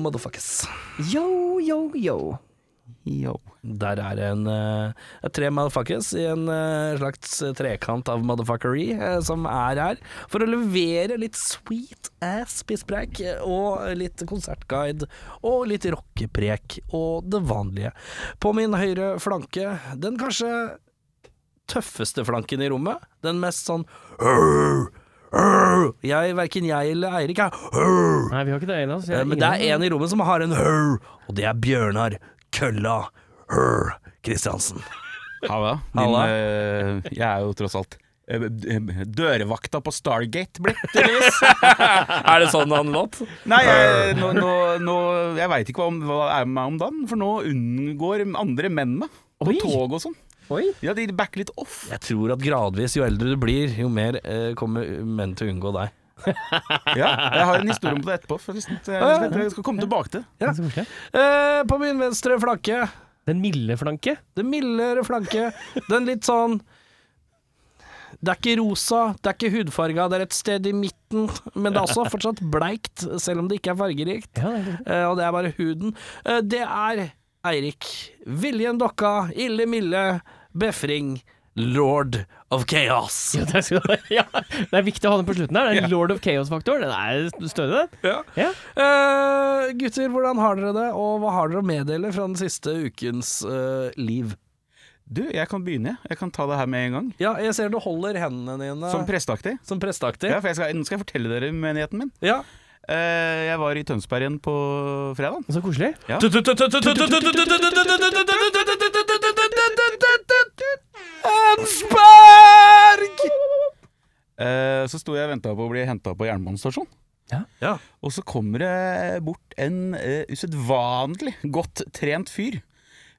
motherfuckers. Yo, yo, yo. Yo. Der er en uh, tre motherfuckers i en uh, slags trekant av motherfuckery uh, som er her for å levere litt sweet ass pisspreik og litt konsertguide og litt rockeprek og det vanlige. På min høyre flanke, den kanskje tøffeste flanken i rommet, den mest sånn. Jeg, Verken jeg eller Eirik er Nei, vi har ikke det ennå. så jeg Eh, Men det er en i rommet som har en «Arr», og det er Bjørnar Kølla Arr Kristiansen. Halla. Halla. Din, eh, jeg er jo tross alt eh, dørvakta på Stargate blitt, tydeligvis. er det sånn han låt? Nei, jeg, nå, nå, nå, jeg veit ikke hva, om, hva er med meg om dagen, for nå unngår andre menn meg. På Oi. tog og sånn. Oi. Ja, de backer litt off. Jeg tror at gradvis, jo eldre du blir, jo mer eh, kommer menn til å unngå deg. Ja, jeg har en historie om det etterpå. forresten. Jeg, jeg skal komme tilbake til. Ja. Eh, på min venstre flanke, Den milde flanke. den mildere flanke, den litt sånn det er ikke rosa, det er ikke hudfarga, det er et sted i midten, men det er også fortsatt bleikt, selv om det ikke er fargerikt. Ja, det er Eh, og det er bare huden. Eh, det er Eirik. Viljen dokka, ille milde, befring, lord of chaos. ja, det, er, ja, det er viktig å ha den på slutten der. Det er en Lord of Chaos-faktor. Den er stødig, den. Ja. Ja. Eh, gutter, hvordan har dere det, og hva har dere å meddele fra den siste ukens uh, liv? Du, jeg kan begynne. jeg. Jeg kan ta det her med en gang. Ja, jeg ser du holder hendene dine Som presteaktig. som presteaktig. Ja, for jeg skal, nå skal jeg fortelle dere menigheten min. Ja. Eh, jeg var i Tønsberg igjen på fredag. Så koselig. Ja. Ensberg! Eh, så sto jeg og venta på å bli henta på jernbanestasjon. Ja. Og så kommer det bort en uh, usedvanlig godt trent fyr.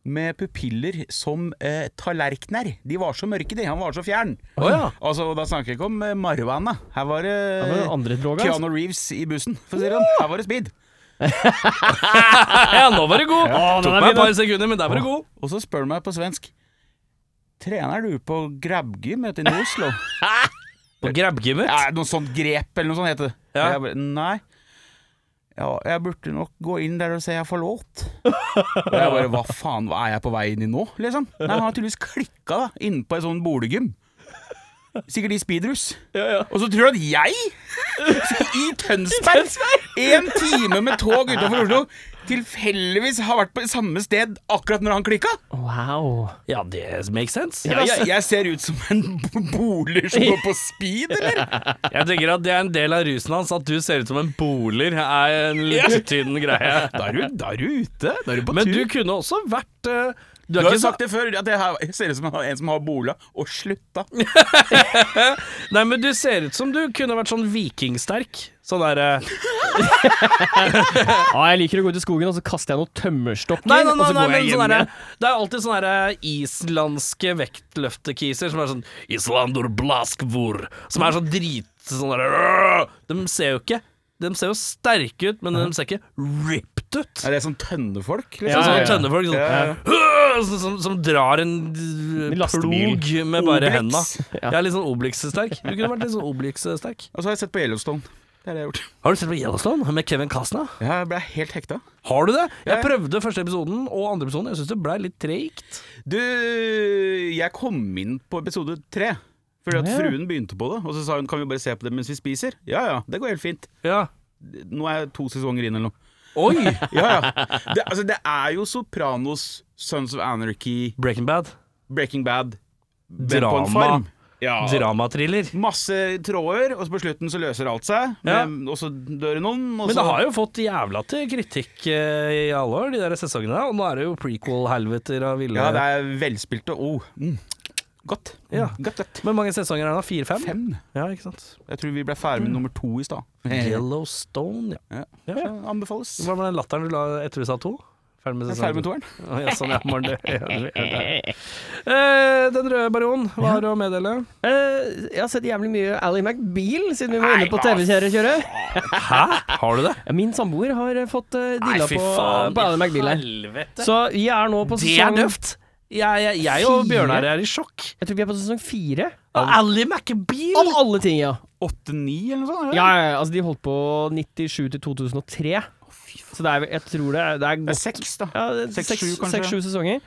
Med pupiller som eh, tallerkener. De var så mørke, de. Han var så fjern. Oh, ja. Altså, Da snakker jeg ikke om uh, marihuana. Her var det den andre droga. altså. Keanu Reeves i bussen. For å si det sånn. Her var det speed. ja, nå var du god. Å, den Tok meg et par sekunder, men der var du god. Og så spør du meg på svensk Trener du på grabgym i Oslo? På grabbgymmet? Ja, noe sånt grep, eller noe sånt heter det. Ja. Bare, Nei. Ja, jeg burde nok gå inn der og si jeg forlåt. Og jeg bare, hva faen, hva er jeg på vei inn i nå, liksom? Nei, han har tydeligvis klikka da, inne på et sånt boligym. Sikkert i speedrus. Og så tror du at jeg, i Tønsberg, en time med tog utenfor Oslo, tilfeldigvis har vært på samme sted akkurat når han klikka? Wow. Ja, det makes sense. Jeg, jeg, jeg ser ut som en boler som går på speed, eller? Jeg tenker at det er en del av rusen hans, at du ser ut som en boler, er en litt tynn greie. Da er du, da er du ute. Da er du på Men tur. du kunne også vært eh, Du Du har ikke sagt det før, at jeg, har, jeg ser ut som en som har bola og slutta. Nei, men du ser ut som du kunne vært sånn vikingsterk. Sånn derre Ja, jeg liker å gå ut i skogen, og så kaster jeg noen tømmerstokker, Nei, nei, og så går jeg hjem sånn. Det er alltid sånne derre islandske vektløftekiser som er sånn Islandor blaskvor Som er sånn drit... Sånn derre De ser jo ikke De ser jo sterke ut, men de ser ikke ripped ut. Er det sånn tønnefolk? Sånn Ja, som ja, ja. tønnefolk sånn, Ja, ja. Som, som, som drar en plog med bare henda. Ja. er litt sånn Obelix-sterk. Du kunne vært litt sånn Obelix-sterk. Og så har jeg sett på Yellowstone. Det er det jeg har gjort. Har du sett på Yellowstone med Kevin Costner? Jeg ble helt hekta. Har du det? Jeg prøvde første episoden og andre episoden. Jeg syns det blei litt treigt. Du, jeg kom inn på episode tre. Fordi at fruen begynte på det, og så sa hun kan vi bare se på det mens vi spiser. Ja ja, det går helt fint. Ja. Nå er jeg to sesonger inn eller noe. Oi! Ja ja. Det, altså, det er jo Sopranos, Sons of Anarchy, Breaking Bad. Breaking Bad men på en Drama. farm. Ja. Dramatriller. Masse tråder, og så på slutten så løser alt seg. Ja. Men, og så dør noen. Og Men så, det har jo fått jævla til kritikk eh, i alle år, de der sesongene. Og nå er det jo prequel-helveter av ville Ja, det er velspilt og oh, mm, Godt. Ja. Godt, godt. Hvor mange sesonger er det? Fire-fem? Fem. Ja, ikke sant. Jeg tror vi ble ferdig med nummer to i stad. Yellowstone, ja. Ja. Ja. Anbefales. Hva var den latteren du la etter du sa to? Ferdig med sesong ferdig med to. toeren. Å, ja, sånn, ja, Morten, det- det- det- Eh, Den røde baron, hva har du å meddele? Eh, jeg har sett jævlig mye Ally McBeal, siden vi var inne på TV-kjøret. Hæ? Har du det? Min samboer har eh, fått uh, Nei, dilla fy på, på Ally McBeal her. Helvete. Så vi er nå på Det er sesong døvt. Jeg, jeg, jeg og Fire? Bjørnar er i sjokk. Jeg tror vi er på sesong fire. Ally McBeal! Av alle ting, ja. Åtte-ni eller noe sånt? Ja, ja, ja, altså De holdt på 97 til 2003. Fy Så det er, jeg tror det er, det er Det er seks, da. ja, det er Seks, seks, sju, kanskje? seks-sju sesonger.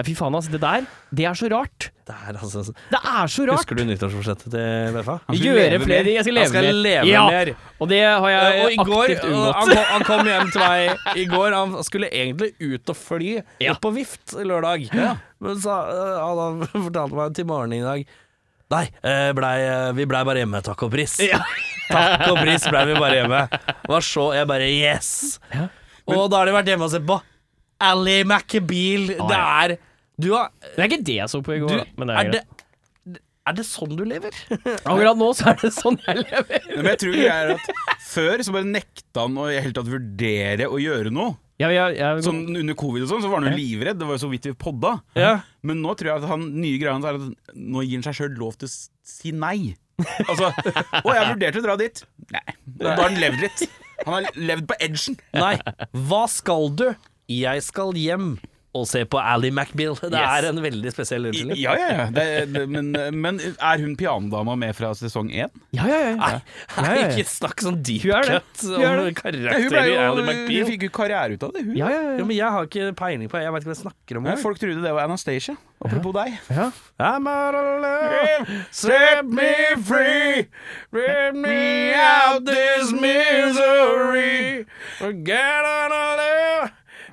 Ja, fy faen, altså. Det der, det er så rart. Det er altså Det er så rart. Husker du nyttårsforsettet til Beffa? Gjøre leve flere. Jeg skal leve skal mer. leve ja, mer. Og det har jeg og i går aktivt han, kom, han kom hjem til meg i går. Han skulle egentlig ut og fly Ja. opp på Vift lørdag. Men så uh, han fortalte meg til morgenen i dag Nei, eh, blei, eh, vi blei bare hjemme, takk og pris. Ja. Takk og pris blei vi bare hjemme. Var så Jeg bare yes. Ja. Og da har de vært hjemme og sett på Ally McBeal. Det ja. er Du har Det er ikke det jeg så på i går, du, men det er, er, det, er det sånn du lever? Akkurat nå så er det sånn jeg lever. Men jeg tror det er at før så bare nekta han å i hele tatt vurdere å gjøre noe. Ja, ja, ja. Sånn Under covid og sånn, så var han jo livredd. Det var jo så vidt vi podda. Ja. Men nå tror jeg at han nye greia hans er at nå gir han seg sjøl lov til å si nei. Altså Å, jeg vurderte å dra dit. Nei. Da har han levd litt. Han har levd på edgen. Nei. Hva skal du? Jeg skal hjem og se på Ally McBeal. Det Yes. er en veldig spesiell unnskyldning. Ja, ja, ja. Det, det, men, men er hun pianodama med fra sesong én? ja, ja, ja. Nei, ja, ja. ikke snakk sånn deep er cut om. Karakter i Ally McBeal. hun fikk jo karriere ut av det, hun. ja, ja, Ja, men jeg har ikke peiling på Jeg vet ikke hva jeg snakker om. Ja, folk trodde det var Anastacia. Apropos deg. ja. I'm out of love, set me free, rip me out this misery, get all of love,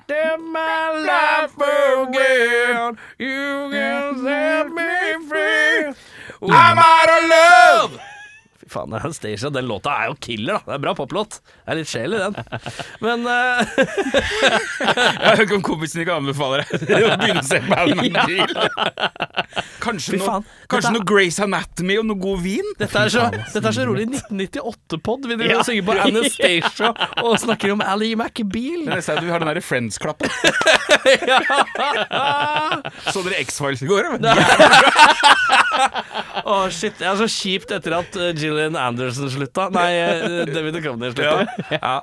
live my life again, you can set me free, I'm out of love. Fy faen, Anastacia, den låta er jo killer, da. Det er bra poplåt. Det er litt sjel i den. Men uh... Jeg vet ikke om kompisen ikke anbefaler deg å begynne å se på Alan McBeal. Kanskje, Fy noe, faen, kanskje dette- noe Grace Anatomy og noe god vin? Dette er så, dette er så rolig 1998-pod. Vi driver Ja. og synger på Anastacia og snakker om Ally McBeal. Det neste er at vi har den derre Friends-klappen. Så dere X-Files i går? Å, shit. Det er så kjipt etter at uh, Gillian Anderson slutta. Nei, uh, David Duchovny slutta. Ja.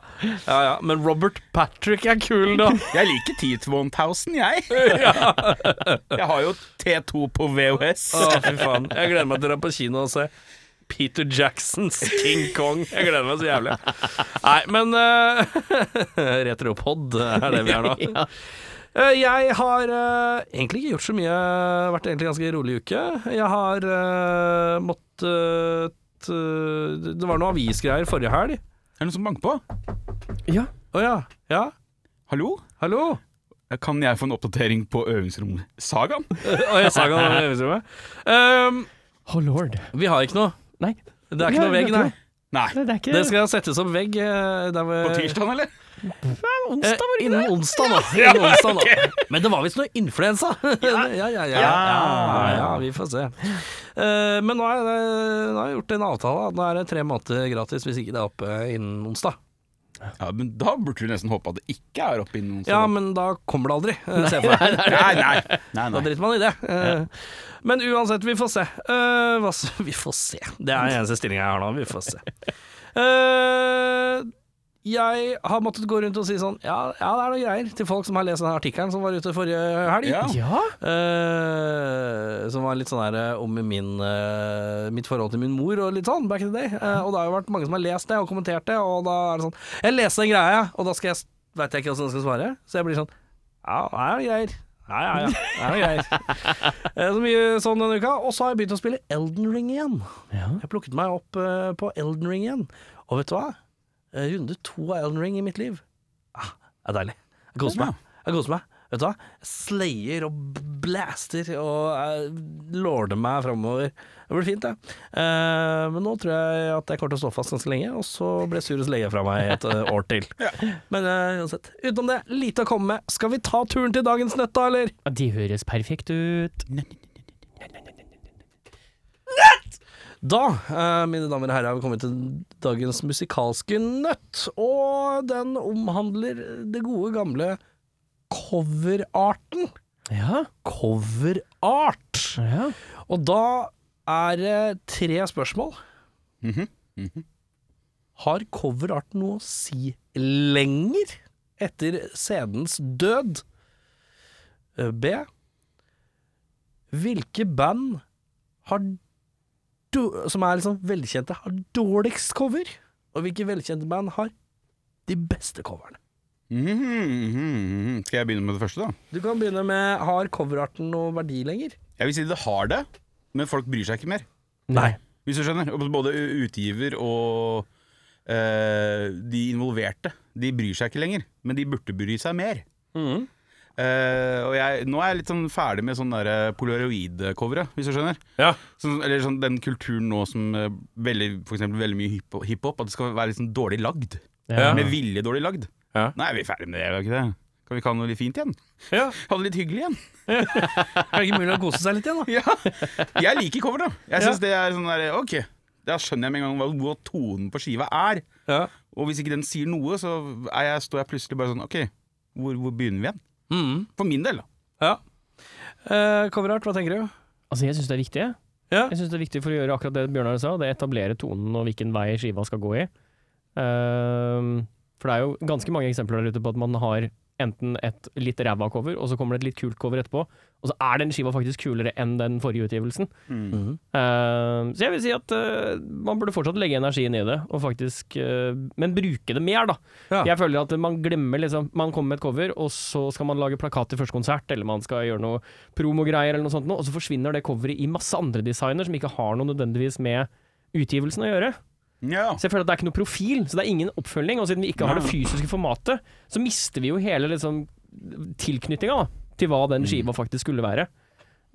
Ja, ja. Men Robert Patrick er kul, da. Jeg liker T-Twone-Towsen, jeg. Jeg har jo T2 på VHS. Å, fy faen. Jeg gleder meg til å dra på kino og se Peter Jacksons King Kong. Jeg gleder meg så jævlig. Nei, men uh, Retropod er det vi er nå. Ja. uh, Jeg har uh, egentlig ikke gjort så mye. Vært egentlig ganske rolig uke. Jeg har uh, måttet Det var noe avisgreier forrige helg. Er det noen som banker på? ja. Å ja. Ja, Hallo? hallo? Kan jeg få en oppdatering på øvingsrom-sagaen? Å, jeg sa ikke øvingsrommet. Um, Oh lord. vi har ikke noe. Nei, Det er ikke Ja, noe vegg, nei. Nei. det det, ikke Det skal settes opp vegg eh, På tirsdag, eller? onsdag, var det Eh, ikke innen onsdag, da. Innen onsdag, da. Men det var visst noe influensa. ja, ja, ja, ja, ja, ja, vi får se. Eh, men nå har, jeg, nå har jeg gjort en avtale. Nå er det tre måneder gratis hvis ikke det er oppe innen onsdag. Ja, men Da burde du nesten håpe at det ikke er oppi noen. Ja, men da kommer det aldri. eh, ser jeg for meg. Nei, nei. nei, Da nei. driter man i det. Eh, Men uansett, vi får se. Eh, hva, s- vi får se. Det er den eneste stillinga jeg har nå. Vi får se. Eh, jeg har måttet gå rundt og si sånn Ja, ja det er noe greier til folk som har lest den artikkelen som var ute forrige helg. Ja. Ja. Uh, som var litt sånn her eh, om min, uh, mitt forhold til min mor og litt sånn back in the day. Uh, og det har jo vært mange som har lest det og kommentert det, og da er det sånn Jeg leste den greia, og da skal jeg veit jeg ikke hvordan jeg skal svare. Så jeg blir sånn Ja, det er noe greier. Ja, ja, ja. Det er. Eh, så mye sånn denne uka. Og så har jeg begynt å spille Elden Ring igjen. Ja. Jeg plukket meg opp på Elden Ring igjen. Og vet du hva? Eh, runde to av Elden Ring i mitt liv. Ah, det er deilig. Jeg koser meg. Jeg koser meg. Vet du hva? Jeg slayer og blaster og uh, lorder meg framover. Det blir fint, det. Eh, men nå tror jeg at jeg kommer til å stå fast ganske lenge, og så blir jeg sur, og så fra meg et eh, år til. Men eh, uansett. Utenom det, lite å komme med. Skal vi ta turen til dagens nøtt, da, eller? De høres perfekt ut. Da, eh, mine damer og herrer, har vi kommet til dagens musikalske nøtt. Og den omhandler det gode, gamle coverarten. Ja. Coverart. ja. Og da er det tre spørsmål. Mhm, -hmm. Har coverart noe å si lenger etter scenens død? Eh, B. Hvilke band har som er liksom velkjente, har dårligst cover? Og hvilke velkjente band har de beste coverne? Mhm, mhm, mhm. Skal jeg begynne med det første, da? Du kan begynne med Har coverarten noe verdi lenger? Jeg vil si det har det, men folk bryr seg ikke mer. Nei. Hvis du skjønner. Både utgiver og eh, de involverte. De bryr seg ikke lenger, men de burde bry seg mer. Mhm. Eh, og jeg, nå er jeg litt sånn ferdig med sånn der polaroid-coveret, hvis du skjønner. Ja. Sånn, eller sånn den kulturen nå som uh, veldig, for eksempel veldig mye hiphop, hip at det skal være litt sånn dårlig lagd. Ja. Med vilje dårlig lagd. Ja. Nei, vi er ferdig med det, er vi ikke det? Kan vi ikke ha noe litt fint igjen? ja. Ha det litt hyggelig igjen? Er det ikke mulig å kose seg litt igjen, da? Ja, jeg liker cover da Jeg synes Ja. det er sånn der, ok Da skjønner jeg med en gang hva, tonen på skiva er Ja. Og hvis ikke den sier noe Så er jeg, står jeg plutselig bare sånn Ok, hvor, hvor begynner vi igjen? Mhm. For min del da ja. Uh, coverart, hva tenker du? Altså, jeg syns det er viktig. Ja. Jeg synes det er viktig for å gjøre akkurat det Bjørnar sa, det etablere tonen og hvilken vei skiva skal gå i. Uh, for det er jo ganske mange eksempler der ute på at man har enten et litt ræva cover, og så kommer det et litt kult cover etterpå, og så er den skiva faktisk kulere enn den forrige utgivelsen. Mm. Uh, så jeg vil si at uh, man burde fortsatt legge energien i det, og faktisk uh, Men bruke det mer, da. Ja. Jeg føler at man glemmer liksom Man kommer med et cover, og så skal man lage plakat til første konsert, eller man skal gjøre noe promogreier eller noe sånt, noe, og så forsvinner det coveret i masse andre designer som ikke har noe nødvendigvis med utgivelsen å gjøre. Ja, Så jeg føler at det er ikke noe profil, så det er ingen oppfølging. Og siden vi ikke har det fysiske formatet, så mister vi jo hele liksom, tilknytninga til hva den skiva faktisk skulle være.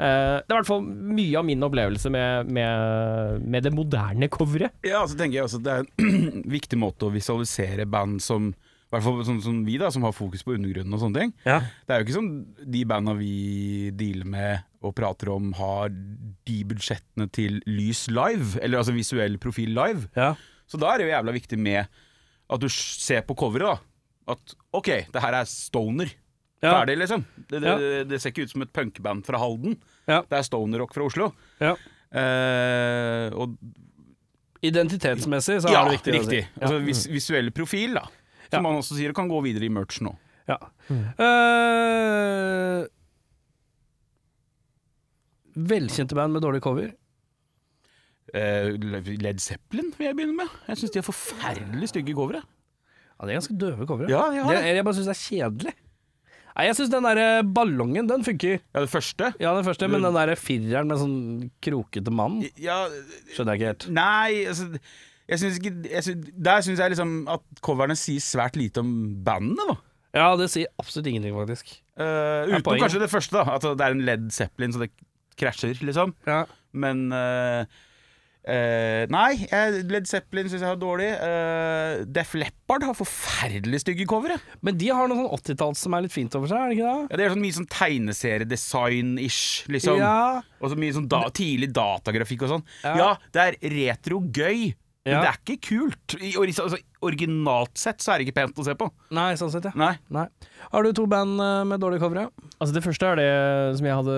Uh, det er i hvert fall mye av min opplevelse med, med, med det moderne coveret. ja så tenker jeg også at det er en viktig måte å visualisere band som i hvert fall sånn som vi da, som har fokus på undergrunnen og sånne ting Ja. Det er jo ikke sånn de banda vi dealer med og prater om har de budsjettene til lys live, eller altså visuell profil live Ja. Så da er det jo jævla viktig med at du ser på coveret, da. At OK, det her er stoner. Ja. Ferdig, liksom. Det, det, Ja. det, det ser ikke ut som et punkband fra Halden. Ja. Det er stoner-rock fra Oslo. Ja. Eh, og Identitetsmessig så ja, er det viktig. Ja, riktig. Altså vis, visuell profil, da. Som Ja. man også sier, og kan gå videre i merch nå. Ja. Eh, velkjente band med dårlig cover. Uh, Led Zeppelin vil jeg begynne med. Jeg syns de har forferdelig stygge covere. Ja, Det er ganske døve covere. Ja, de har det, det. jeg bare syns det er kjedelig. Nei, Jeg syns den der ballongen, den funker. Ja, det første Ja, det første, men den der fireren med sånn krokete mann Ja, skjønner jeg ikke helt. Nei, altså jeg synes ikke, jeg synes, Der syns jeg liksom at coverne sier svært lite om bandet, da. Ja, det sier absolutt ingenting, faktisk. Uh, er utenom kanskje det første, da. At det er en Led Zeppelin, så det krasjer, liksom. Ja. Men uh, uh, Nei, Led Zeppelin syns jeg har dårlig. Uh, Def Leppard har forferdelig stygge covere. Men de har noe sånn 80-talls som er litt fint over seg, er det ikke det? Ja, det er sånn mye sånn tegneseriedesign-ish, liksom. Ja. Og så mye sånn da, tidlig datagrafikk og sånn. Ja. Ja. det er retro gøy, men det er ikke kult. I, altså, originalt sett så er det ikke pent å se på. Nei, sånn sett, ja. Nei. Nei. Har du to band eh, med dårlige covere? Altså Det første er det som jeg hadde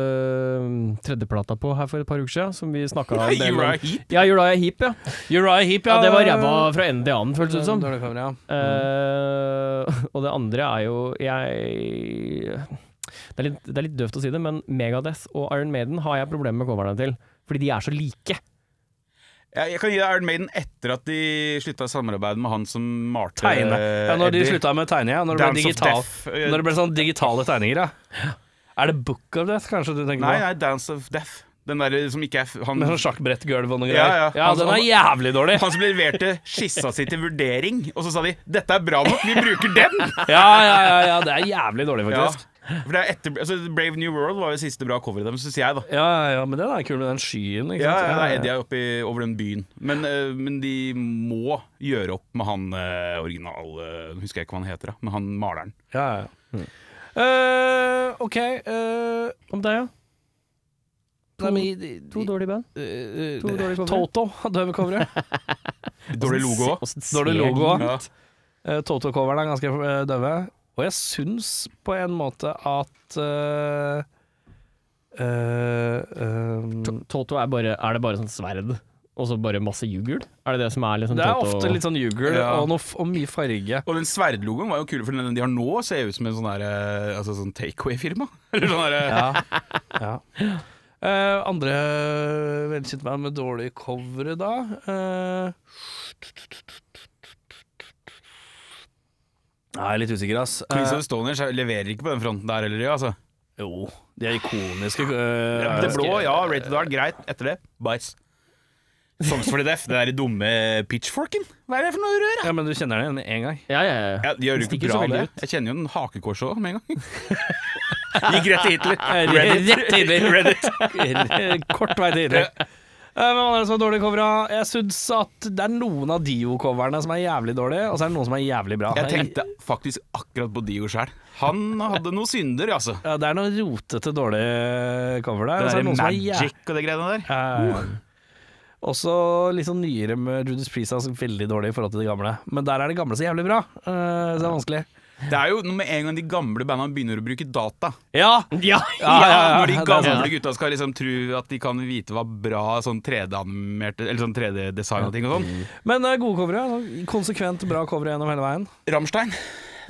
mm, tredjeplata på her for et par uker siden, som vi snakka om. Uriah Heap? Ja, Uriah Heap, ja. Uriah Heap, ja. Det var ræva fra ende til annen, føltes det som. Dårlig cover, ja. Uh, og det andre er jo Jeg det er, litt, det er litt døvt å si det, men Megadeth og Iron Maiden har jeg problemer med coverne til. Fordi de er så like. Ja, jeg kan gi deg Iron Maiden etter at de slutta samarbeidet med han som malte Tegne. Ja, når de slutta med tegning, ja. Når det ble, digital, Eh, når det ble sånn digitale tegninger, ja. Er det Book of Death, kanskje du tenker Nei, på? nei, Dance of Death. Den der som ikke er han, Med sånn sjakkbrettgulv og noe greier. ja. Ja, Han- den er jævlig dårlig. han som leverte skissa si til vurdering, og så sa de 'dette er bra nok, vi bruker den'! Ja, ja, ja, ja, det er jævlig dårlig, Ja. For det er etter, altså Brave New World var jo siste bra cover i dem, syns jeg, da. Ja, ja, ja, men den er kul med den skyen, ikke Ja, sant? ja, da Eddie er oppe over den byen. Men, uh, men de må gjøre opp med han uh, original uh, Husker jeg ikke hva han heter, da. Men han maleren. ja, ja. Eh, ok eh, Om deg, ja. nei, men i- i- To dårlige band. eh, to dårlige covere. Toto døve covere. Dårlig logo òg. Dårlig logo Ja. Eh, Toto-coverne er ganske eh, døve. Og jeg syns på en måte at uh, uh, um, Toto er, bare, er det bare sånn sverd, og så bare masse jugul? Er det det som er liksom Det er Toto? ofte litt sånn jugel Ja. og, noe, og mye farge. Og den sverdlogoen var jo kul, for den de har nå, ser ut som en sånn der, eh, altså sånn takeaway-firma. Eller sånn der, eh, Ja. ja. uh, andre velkjente band med dårlige covere, da? Eh, Jeg er litt usikker, ass. Queens Eh, of the Stoners leverer ikke på den fronten der heller, altså. jo, de er ikoniske. eh, Det blå, ja. Rated Art, greit. Etter det, bæsj. Songs for the Deaf, det der dumme pitchforken. Hva er det for noe rør? Ja, men du kjenner den igjen en gang. Ja, ja, ja. Ja, de gjør jo ikke bra det. ut. Jeg kjenner jo en hakekors òg med en gang. Gikk rett til Hitler. Til Hitler. Reddit. Kort vei til Hitler. Eh, er det som er dårlig covere? Jeg syns at det er noen av Dio-coverne som er jævlig dårlige, og så er det noen som er jævlig bra. Jeg tenkte faktisk akkurat på Dio sjøl. Han hadde noen synder, altså. ja, Det er noen rotete dårlige cover der. Det og er der det som er jæ- Magic og det greiene der. Uh. Også litt sånn nyere med Judas Priest er veldig dårlig i forhold til de gamle. Men der er det gamle så jævlig bra, eh, så det er vanskelig. Det er jo noe med en gang de gamle bandene begynner å bruke data. Ja! Ja, Ja, ja, ja, Når de gamle gutta skal liksom tro at de kan vite hva bra sånn 3D-animerte Eller sånn 3D-design og ting og sånn. Men uh, gode covere. sånn Konsekvent bra covere gjennom hele veien. Rammstein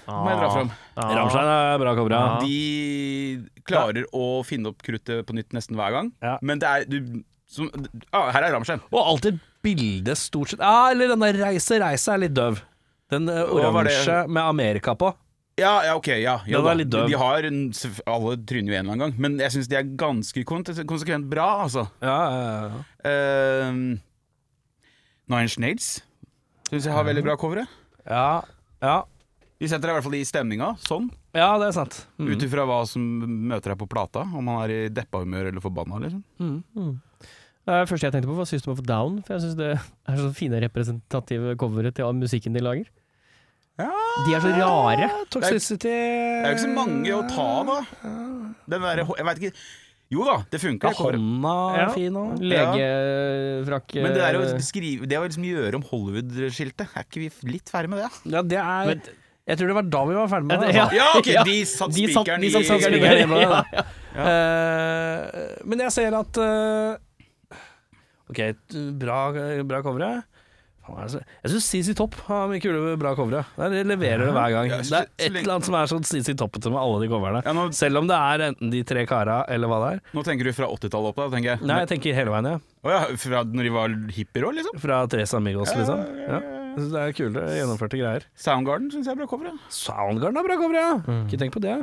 må jeg dra fram. Ramstein er bra covere. Ja. De klarer å finne opp kruttet på nytt nesten hver gang. Ja. Men det er du, som, ah, Her er Rammstein. Og alltid bildet stort sett Ja, eller den der Reise, reise er litt døv. Den eh, oransje med Amerika på. Ja, ja, ok, ja. ja Den er da. litt døv. De har en, Alle tryner jo en eller annen gang, men jeg syns de er ganske konsekvent bra, altså. Ja, ja, ja. Uh, Nine Snades syns jeg har veldig bra covere. ja, ja. De setter deg i hvert fall i stemninga, sånn. ja det er sant. Mm. Ut ifra hva som møter deg på plata, om man er i deppa-humør eller forbanna, liksom. Mm. Det første jeg tenkte på, var System of Down. For jeg syns det er så fine representative covere til musikken de lager. Ja, De er så rare. Toxicity Det er jo ikke så mange å ta av, da. Den derre Jeg veit ikke Jo da, det funker. Ja. Hånda er fin òg. Legefrakk Men det der å eh, skrive Det å liksom gjøre om Hollywood-skiltet, er ikke vi litt ferdig med det? Ja, det er Men- Jeg tror det var da vi var ferdig med det. Ja. Altså. Ja, ok, de satt De satt- spikeren de satt i spikeren Ja, da. Eh, men jeg ser at uh, Ok, bra, bra covere. Faen, er det så- Jeg syns CC Topp har mye kule, bra covere. De leverer det hver gang. Ja, Det er et eller annet som er sånn CC Toppete med alle de coverne. Ja, nå, Selv om det er enten de tre kara eller hva det er. nå tenker du fra 80-tallet opp, da? tenker jeg Nei, jeg tenker hele veien, ja. Oh, ja, Fra når de var hippier òg, liksom? Fra Tres Amigos, liksom. Ja, ja, Ja. ja, ja. Jeg synes Det er kule, gjennomførte greier. Soundgarden syns jeg er bra cover. Ja. Soundgarden har bra covere, ja. Mm. Ikke tenk på det.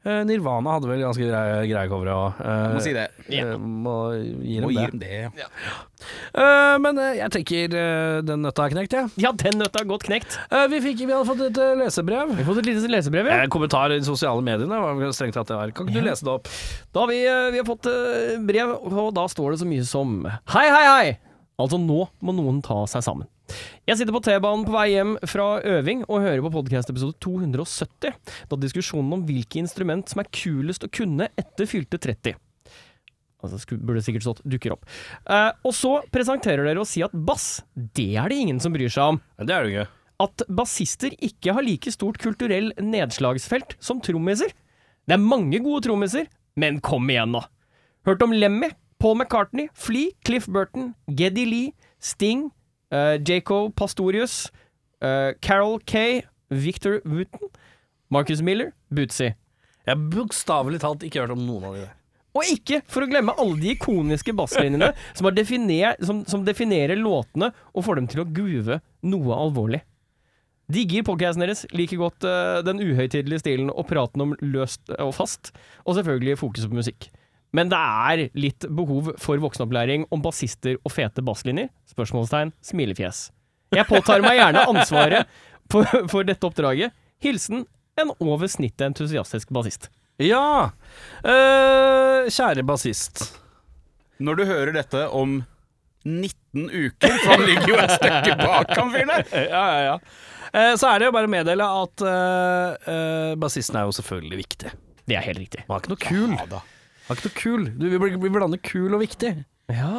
Eh, Nirvana hadde vel ganske greie, greie covere òg. Uh, må si det. Må gi Må dem gi det. dem det. Ja. Uh, men eh, jeg tenker eh, den nøtta er knekt, jeg. Ja, den nøtta er godt knekt. Eh, vi, fikk, vi hadde fått et eh, lesebrev. Vi fått et lite lesebrev, ja. Eh, kommentar i de sosiale mediene, var strengt tatt det var. Kan ikke du lese det opp? Da har vi, eh, vi har fått eh, brev, og da står det så mye som Hei, hei, hei! Altså, nå må noen ta seg sammen. Jeg sitter på T-banen på vei hjem fra øving og hører på podkast-episode 270, da diskusjonen om hvilke instrument som er kulest å kunne etter fylte 30. Altså, burde sikkert stått 'dukker opp'. Eh, og så presenterer dere å si at bass, det er det ingen som bryr seg om. Det er det ikke. At bassister ikke har like stort kulturell nedslagsfelt som trommiser. Det er mange gode trommiser, men kom igjen nå. Hørt om Lemmy, Paul McCartney, Flea, Cliff Burton, Geddy Lee, Sting, uh, Jaco Pastorius, uh, Carol Kay, Victor Wooten, Marcus Miller, Bootsy. Jeg har bokstavelig talt ikke hørt om noen av de der. Og ikke for å glemme alle de ikoniske basslinjene som, definer, som, som definerer låtene og får dem til å groove noe alvorlig. Digger podkasten deres, liker godt uh, den uhøytidelige stilen og praten om løst og fast, og selvfølgelig fokus på musikk. Men det er litt behov for voksenopplæring om bassister og fete basslinjer? Spørsmålstegn, smilefjes. Jeg påtar meg gjerne ansvaret for, for dette oppdraget. Hilsen en over snittet entusiastisk bassist. Ja! eh, kjære bassist. Når du hører dette om 19 uker, for han ligger jo et stykke bak han fyren der. Ja, ja, ja. Eh, så er det jo bare å meddele at uh, bassisten er jo selvfølgelig viktig. Det er helt riktig. Han er ikke noe kul. Ja, da. Han er ikke noe kul. Du, vi, vi blander kul og viktig. Ja,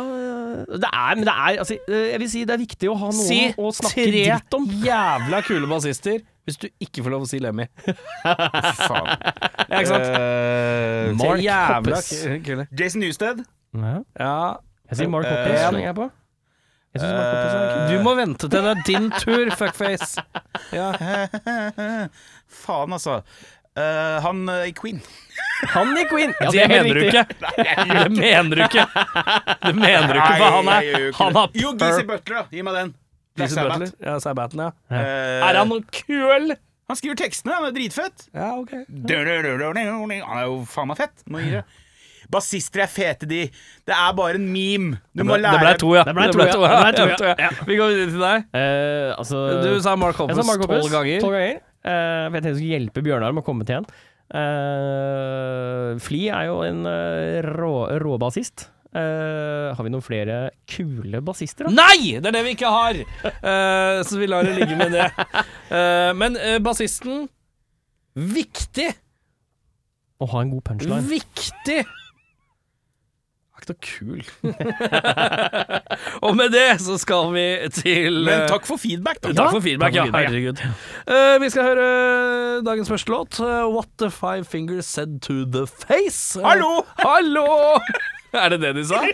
det er, men det er altså, Jeg vil si det er viktig å ha noe Si å snakke tre dritt om. jævla kule bassister hvis du ikke får lov å si Lemmy. Faen. Ja, ikke sant? Uh, Mark jævla kule. Jason Newsted. Ja. Ja, Jeg sier Mark Eh, Hoppes, Uh, jeg på. Jeg synes Mark Hoppes er kul. du må vente til det er din tur, fuckface. Ja. Faen, altså. Eh, han uh, i Queen. Han i Queen! Ja, det det, mener du ikke. Det mener du ikke. Det mener du ikke, for han er Han har Jo, Gizzy Butler, da. Gi meg den. Black Sabbath. Ja, Sabbaten, ja. Uh, Er han noe kul? Han skriver tekstene, han er dritfett. Ja, ok. Han er jo faen meg fett. Må gi det. Bassister er fete, de. Det er bare en meme. Du må Det lære ble to, ja. Det ble to, ja. Det ble to, ja. ja. Vi går videre til deg. Altså, Du sa Mark Hoppus tolv ganger. Tolv ganger. Eh, for jeg tenkte jeg skulle hjelpe Bjørnar med å komme til en. Uh, Fli er jo en uh, rå, rå bassist. Eh, har vi noen flere kule bassister, da? Nei! Det er det vi ikke har! Uh, så vi lar det ligge med det. Uh, men uh, bassisten Viktig! Å ha en god punchline. Viktig! Er ikke noe kul. Og med det så skal vi til Men eh, takk for feedback, da. Takk for feedback, ja. Herregud. Uh, vi skal høre dagens første låt. Uh, What the Five Fingers Said to the Face. Uh, Hallo! Hallo! Er det det de sa?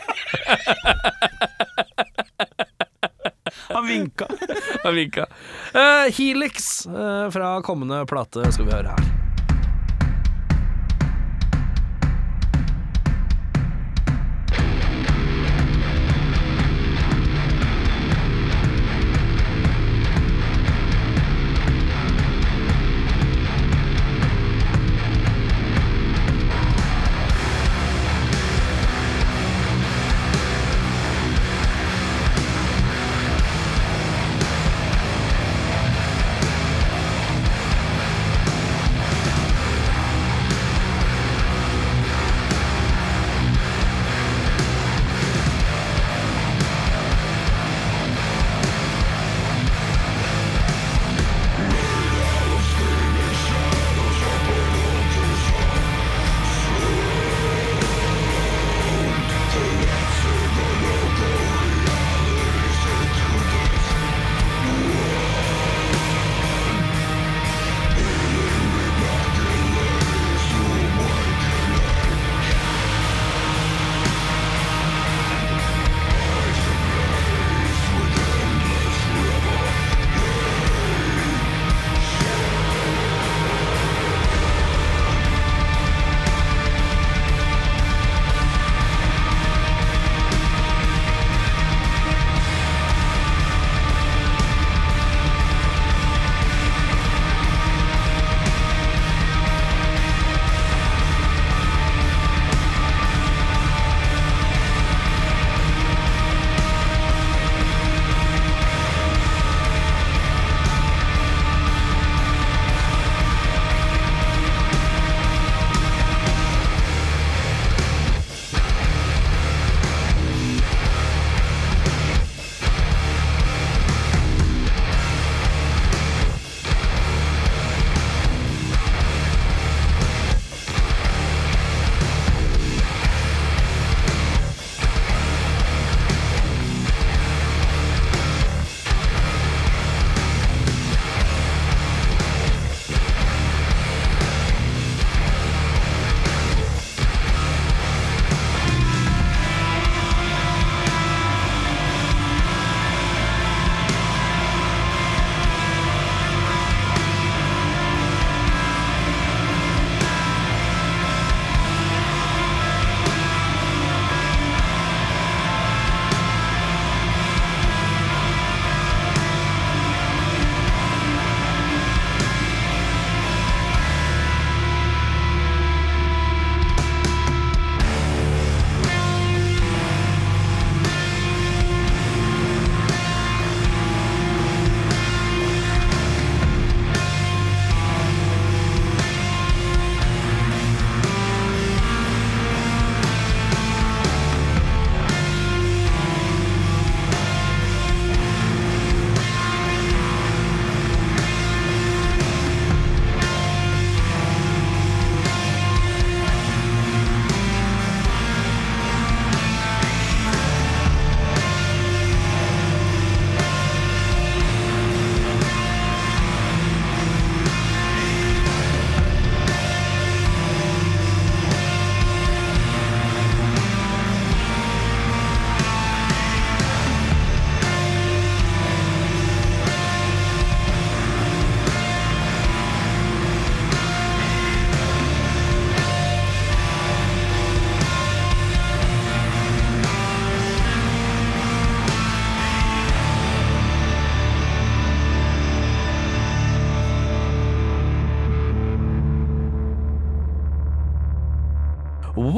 Han vinka. Han vinka. Eh, Helix eh, fra kommende plate skal vi høre her.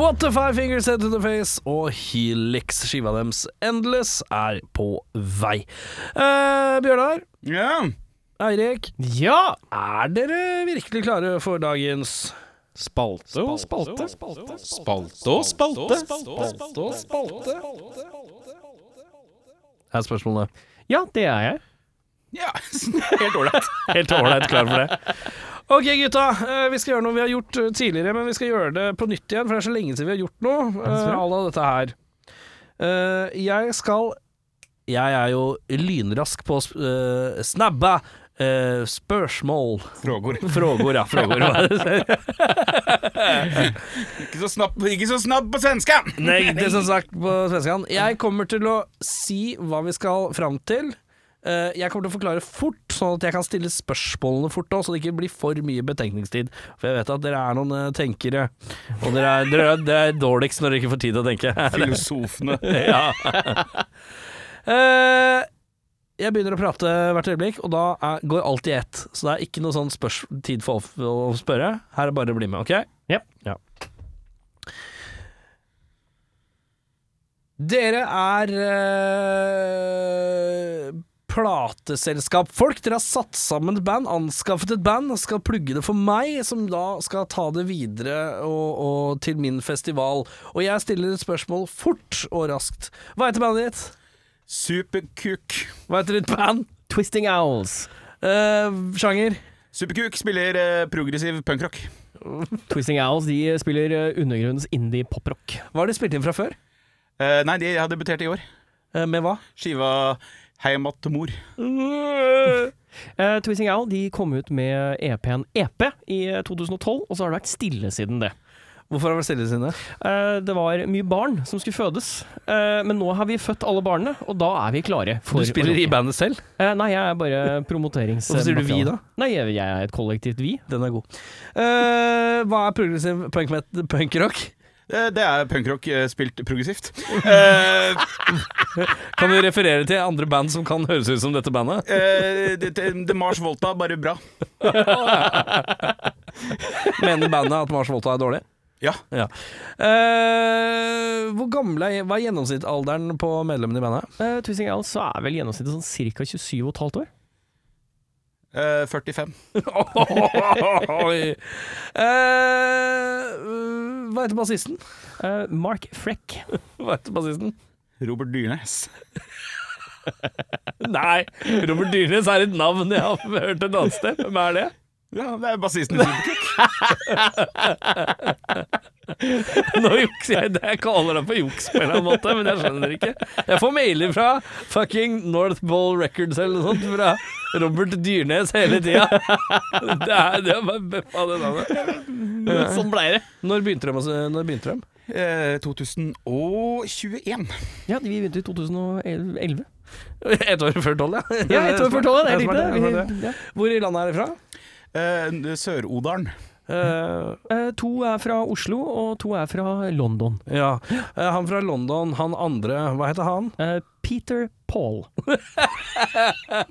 What the Five Fingers Head to the Face og Helix, skiva deres Endless, er på vei. Eh, Bjørnar, Ja. Eirik, Ja! er dere virkelig klare for dagens Spalte og spalte. Spalte og spalte. spalte og spalte? Her Er spørsmålet. Ja, det er jeg. Ja, helt ålreit. Helt ålreit klar for det. Ok, gutta. eh, Vi skal gjøre noe vi har gjort eh, tidligere, men vi skal gjøre det på nytt igjen, for det er så lenge siden vi har gjort noe. Så Uh. Alle dette her. Eh, jeg skal Jeg er jo lynrask på å snabbe eh, snabba eh, spørsmål. Frågor. Frågor, ja. Frågor. Ikke så snabb, ikke så snabb på svenska! Nei, det som sagt på svenska. Jeg kommer til å si hva vi skal fram til. Eh, jeg kommer til å forklare fort, sånn at jeg kan stille spørsmålene fort òg, så det ikke blir for mye betenkningstid. For jeg vet at dere er noen eh, tenkere, og dere er, dere, er, dere er dårligst når dere ikke får tid til å tenke. Filosofene. ja. Eh, jeg begynner å prate hvert øyeblikk, og da er, går alt i ett. Så det er ikke noe sånn spørs tid for å spørre. Her er det bare å bli med, OK? Yep. Ja. Dere er eh, plateselskap. Folk, dere har satt sammen et band, anskaffet et band, og skal plugge det for meg, som da skal ta det videre og, og til min festival. Og jeg stiller et spørsmål fort og raskt. Hva heter bandet ditt? Superkuk. Hva heter ditt band? Twisting Owls. Eh, sjanger? Superkuk spiller eh, progressiv punkrock. Twisting Owls de spiller eh, undergrunns indie poprock. Hva har de spilt inn fra før? Eh, nei, de har debutert i år. Eh, med hva? Skiva Heimat til mor. Uh, Twisting Owl de kom ut med EP-en EP i eh, 2012, og så har det vært stille siden det. Hvorfor har det vært stille siden det? Uh, det var mye barn som skulle fødes, Uh, men nå har vi født alle barna, og da er vi klare. For Du spiller i bandet selv? Eh, nei, jeg er bare promoterings... Hvorfor sier du vi, da? Nei, jeg jeg er et kollektivt vi. Den er god. Eh, hva er progressiv punk met- punkrock? Eh, det er punkrock eh, spilt progressivt. Eh, Kan du referere til andre band som kan høres ut som dette bandet? The Mars Volta, bare bra. Mener bandet at Mars Volta er dårlig? Ja. Eh, hvor gamle er Hva er gjennomsnittsalderen på medlemmene i bandet? Uh, Twisting Owl så er vel gjennomsnittet sånn ca. 27,5 år. Eh, 45. Oi. Uh, hva heter bassisten? Uh, Mark Freck. Hva heter bassisten? Robert Dyrnes. Nei, Robert Dyrnes er et navn jeg har hørt et annet sted. Hvem er det? Ja, det er bassisten i Superkick. Nå jukser jeg det. Jeg kaller det for juks på en eller annen måte, men jeg skjønner det ikke. Jeg får mailer fra fucking North Ball Records eller noe sånt fra Robert Dyrnes hele tida. Det er, det bare bøffa det navnet. sånn blei det. Når begynte de? Når begynte de? Eh, 2021. Ja, vi begynte i 2011. Et år før tolv, ja. Ja, ett år før tolv, det er riktig. Hvor i landet er det fra? Eh, Sør-Odalen. Uh, Eh, to er fra Oslo, og to er fra London. ja. uh, han fra London, han andre, hva heter han? Eh, Peter Paul.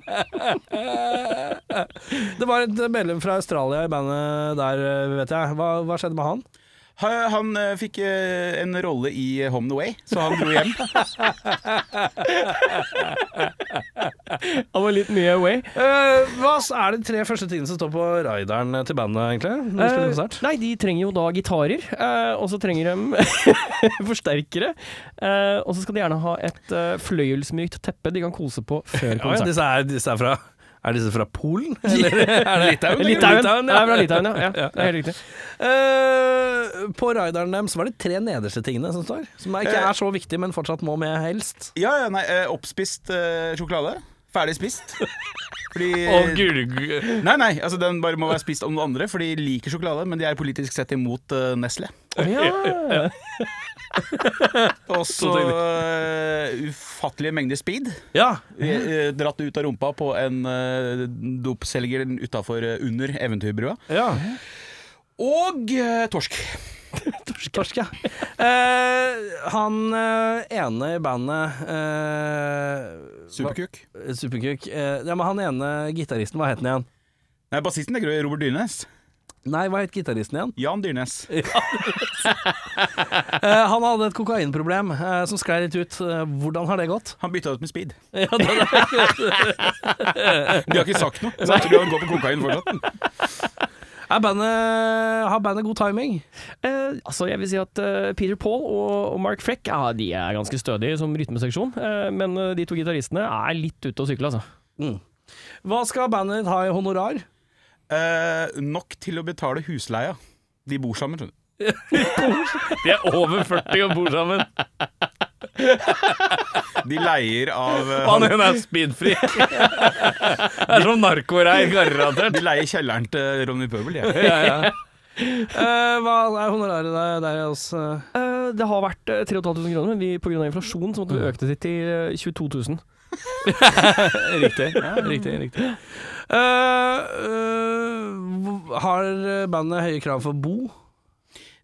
Det var et medlem fra Australia i bandet der, vet jeg. Hva, hva skjedde med han? Ha- Han eh, fikk eh, en rolle i Home and Away, så han dro hjem. Han var litt mye away. Uh, hva er de tre første tingene som står på rideren til bandet, egentlig? Når de spiller Eh, konsert? nei, de trenger jo da gitarer, uh, og så trenger de forsterkere. Eh, og så skal de gjerne ha et uh, fløyelsmykt teppe de kan kose på før Ja, ja, disse, er, disse er fra Er disse fra Polen? Eller er det Litauen, Litauen. Litauen, ja. fra Litauen, ja. ja. Ja, Det er helt riktig. Uh, på rideren deres var det tre nederste tingene som står. Som ikke Eh. er så viktig, men fortsatt må med helst. Ja, ja, nei, eh, oppspist uh, sjokolade. Ferdig spist. Fordi gurg... Nei, nei, altså den bare må være spist av noen andre, for de liker sjokolade, men de er politisk sett imot uh, Nestle. Ja. Og så uh, ufattelige mengder speed. Ja. Eh, dratt ut av rumpa på en uh, dopselger utafor under Eventyrbrua. ja. Og eh, torsk. Torsk, ja. Eh, han eh, ene i bandet eh, Superkuk. hva- Superkuk. Eh, ja, men han ene gitaristen, hva het han igjen? Nei, bassisten er Robert Dyrnes. Nei, hva het gitaristen igjen? Jan Dyrnes. Eh, han hadde et kokainproblem eh, som sklei litt ut. Eh, hvordan har det gått? Han bytta ut med speed. Ja, det, De har ikke sagt noe, så jeg tror han går på kokain fortsatt. er bandet, har bandet god timing? Eh, altså jeg vil si at eh, Peter Paul og, og Mark Freck ja, de er ganske stødige som rytmeseksjon, eh, men eh, de to gitaristene er litt ute å sykle, altså. Hva skal bandet ditt ha i honorar? Eh, nok til å betale husleia. De bor sammen, skjønner du. De er over 40 og bor sammen. De leier av eh, Han ene er speedfri. det er som narkoreir, garantert. De leier kjelleren til Ronny Pøbel, de. Ja, ja. Eh, hva er honoraret der, der hos eh? Eh, det har vært eh, 3500 kroner, men vi, på grunn av inflasjon så måtte vi øke det til eh, 22 000. Riktig. riktig, riktig. Eh, har bandet høye krav for bo?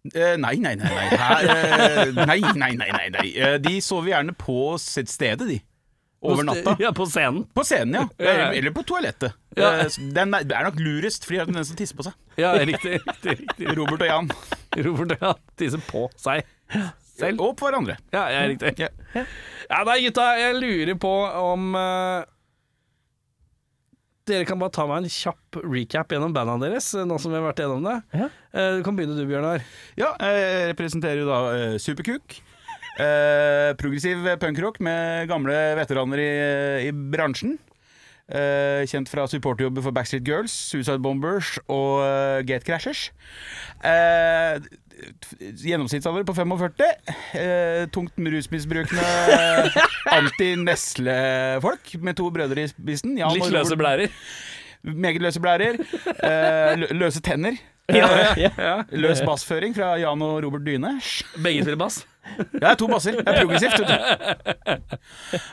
Uh, nei, nei, nei. Nei. Her, nei, nei, nei, nei, nei. De sover gjerne på sitt stedet, de. Over natta. Ja, på scenen. På scenen, ja. Eller, på toalettet. Ja. Det er er nok lurest, for de har tendens til å tisse på seg. Ja, riktig. riktig, riktig. Robert og Jan. Robert og Jan tisser på seg selv. Og på hverandre. Ja, ja, riktig. Ja. Ja, nei, gutta, jeg lurer på om Dere kan bare ta meg en kjapp recap gjennom bandene deres, eh, nå som vi har vært gjennom det. Ja. Eh, Du kan begynne du, Bjørnar. Ja, jeg representerer jo da eh, Superkuk. Eh, progressiv punkrock med gamle veteraner i, i bransjen. Eh, kjent fra supporterjobber for Backstreet Girls, Suicide Bombers og uh, Gatecrashers. Eh, gjennomsnittsalder på 45. Eh, tungt rusmisbrukende anti-Nesle-folk med to brødre i spissen. Jan Litt løse blærer. Meget løse blærer. Eh, løse tenner. Ja, ja. Ja. Løs bassføring fra Jan og Robert Dyne. Begge spiller bass. Jeg er to basser. Det er progressivt.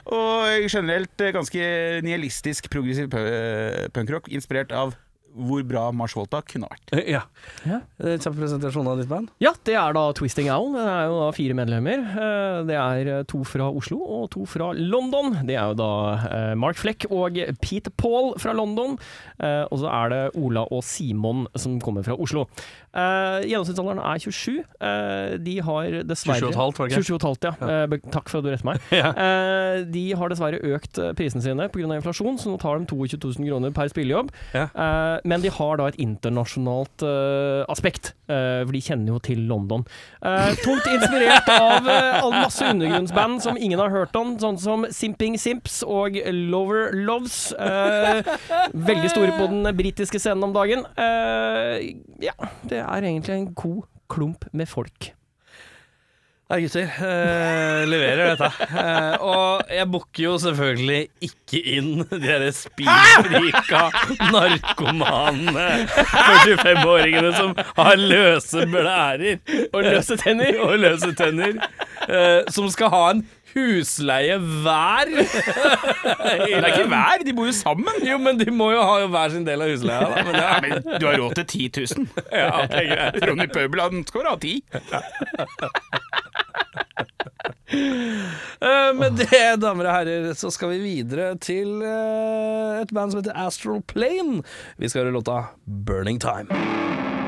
Og generelt eh, ganske nihilistisk progressiv eh, punkrock, inspirert av hvor bra Mars Volta kunne vært. Ja. Ja. Eh, Kjapp presentasjon av ditt band. Ja, det er da Twisting Owl. Det er jo da fire medlemmer. Eh, Det er eh, to fra Oslo og to fra London. Det er jo da eh, Mark Fleck og Pete Paul fra London. Eh, Og så er det Ola og Simon som kommer fra Oslo. Eh, Gjennomsnittsalderen er 27. Uh, De har dessverre 27,5, var det ikke? 27,5, ja. Eh, be- Takk for at du retter meg. Ja. Eh, De har dessverre økt eh, prisene sine pga. inflasjon, så nå tar de 22 000 kroner per spillejobb. Ja. Eh, Men de har da et internasjonalt eh, aspekt, eh, for de kjenner jo til London. Eh, tungt inspirert av uh, all masse undergrunnsband som ingen har hørt om, sånn som Simping Simps og Lover Loves. Eh, veldig store på den britiske scenen om dagen. Eh, ja, det er egentlig en god klump med folk. Ja, gutter. Eh, leverer dette. Eh, og jeg booker jo selvfølgelig ikke inn de derre spillfrika narkomane 45-åringene som har løse blærer Og løse tenner. og løse tenner. eh, som skal ha en husleie hver. Det er ikke hver, de bor jo sammen. Jo, men de må jo ha hver sin del av husleia, da. Men Ja, men du har råd til 10 000. ja, okay, greit. Ronny Pøbel han skal ha 10. Uh, med det, damer og herrer, så skal vi videre til uh, et band som heter Astral Plane. Vi skal høre låta 'Burning Time'.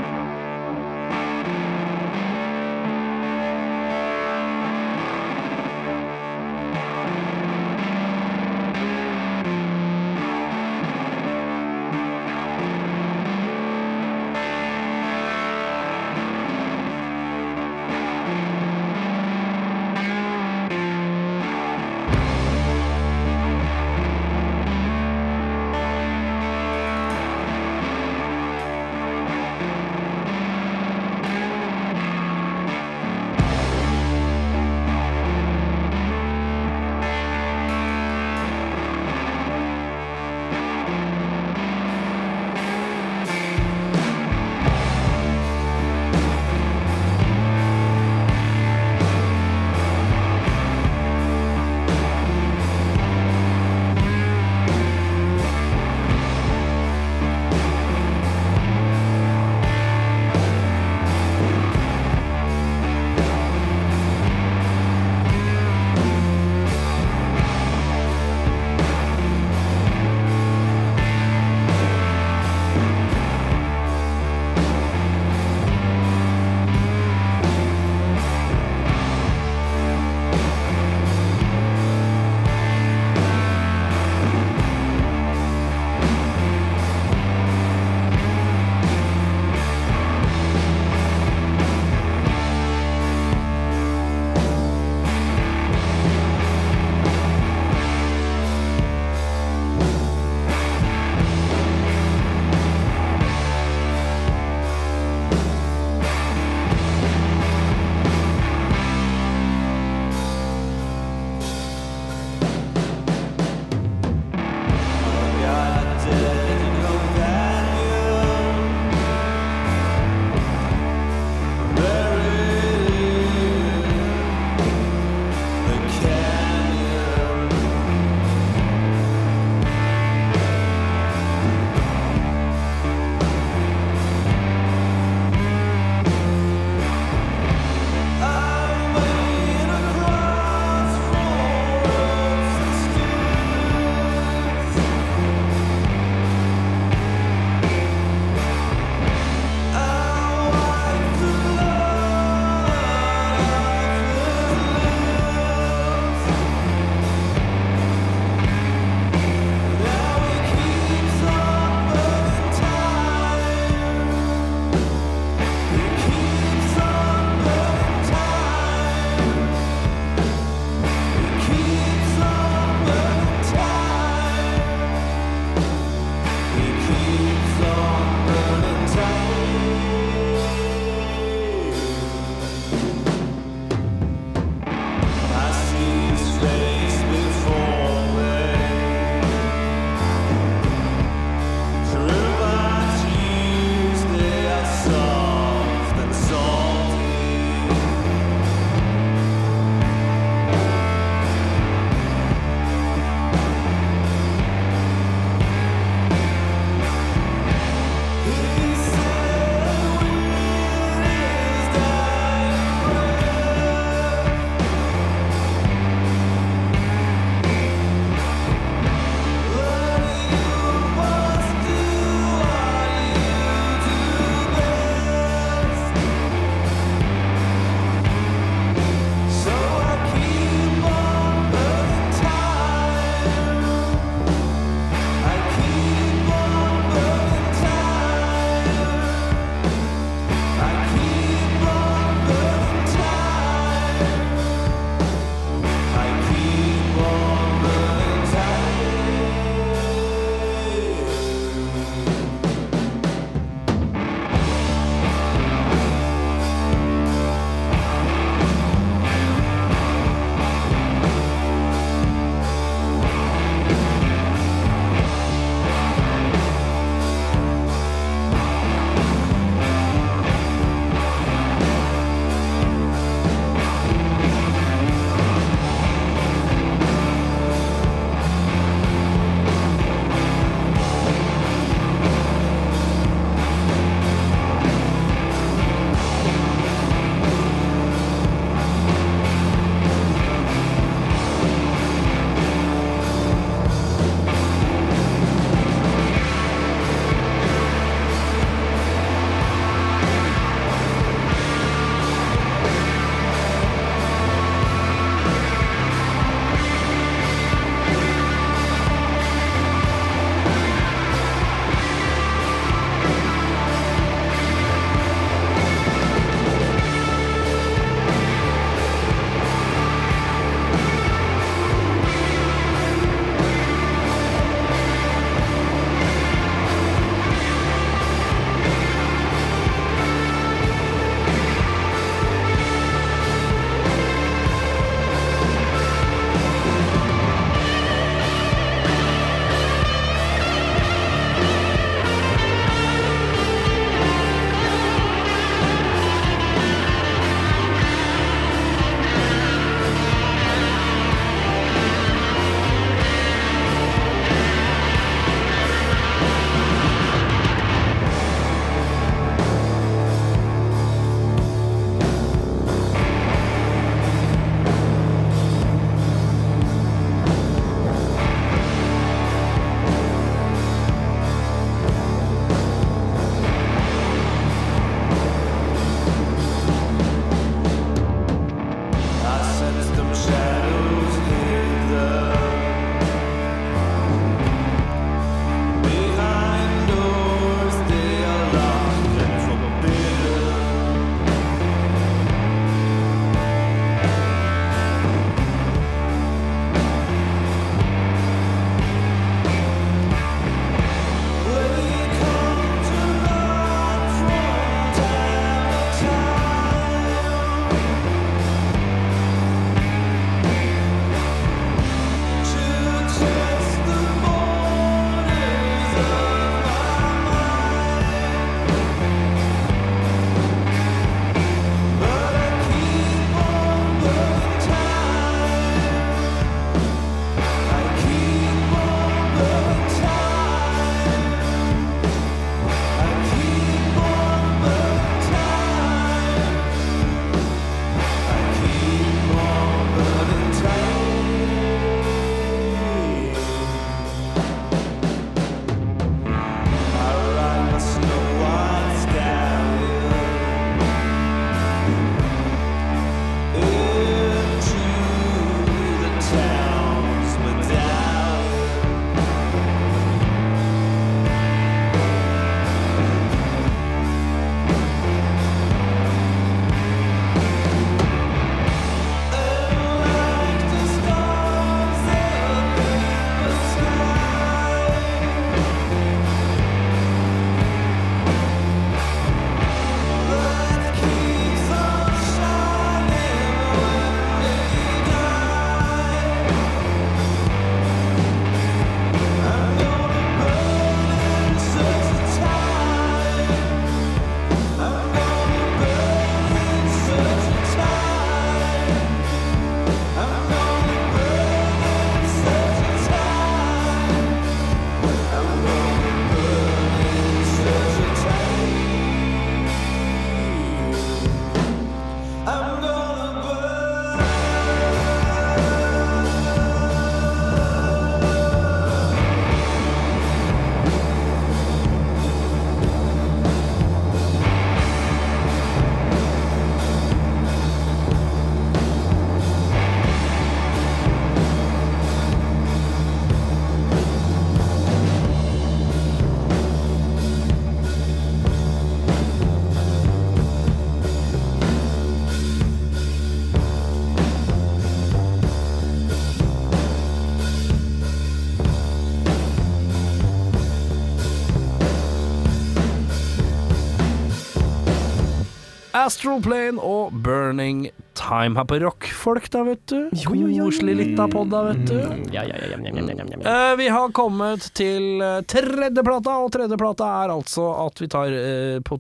Astral Plane og Burning Time her på Rockfolk, da, vet du. Koselig lita pod, da, vet du. Ja, ja, ja, ja, ja, Eh, vi har kommet til uh, tredjeplata, og tredjeplata er altså at vi tar uh, på,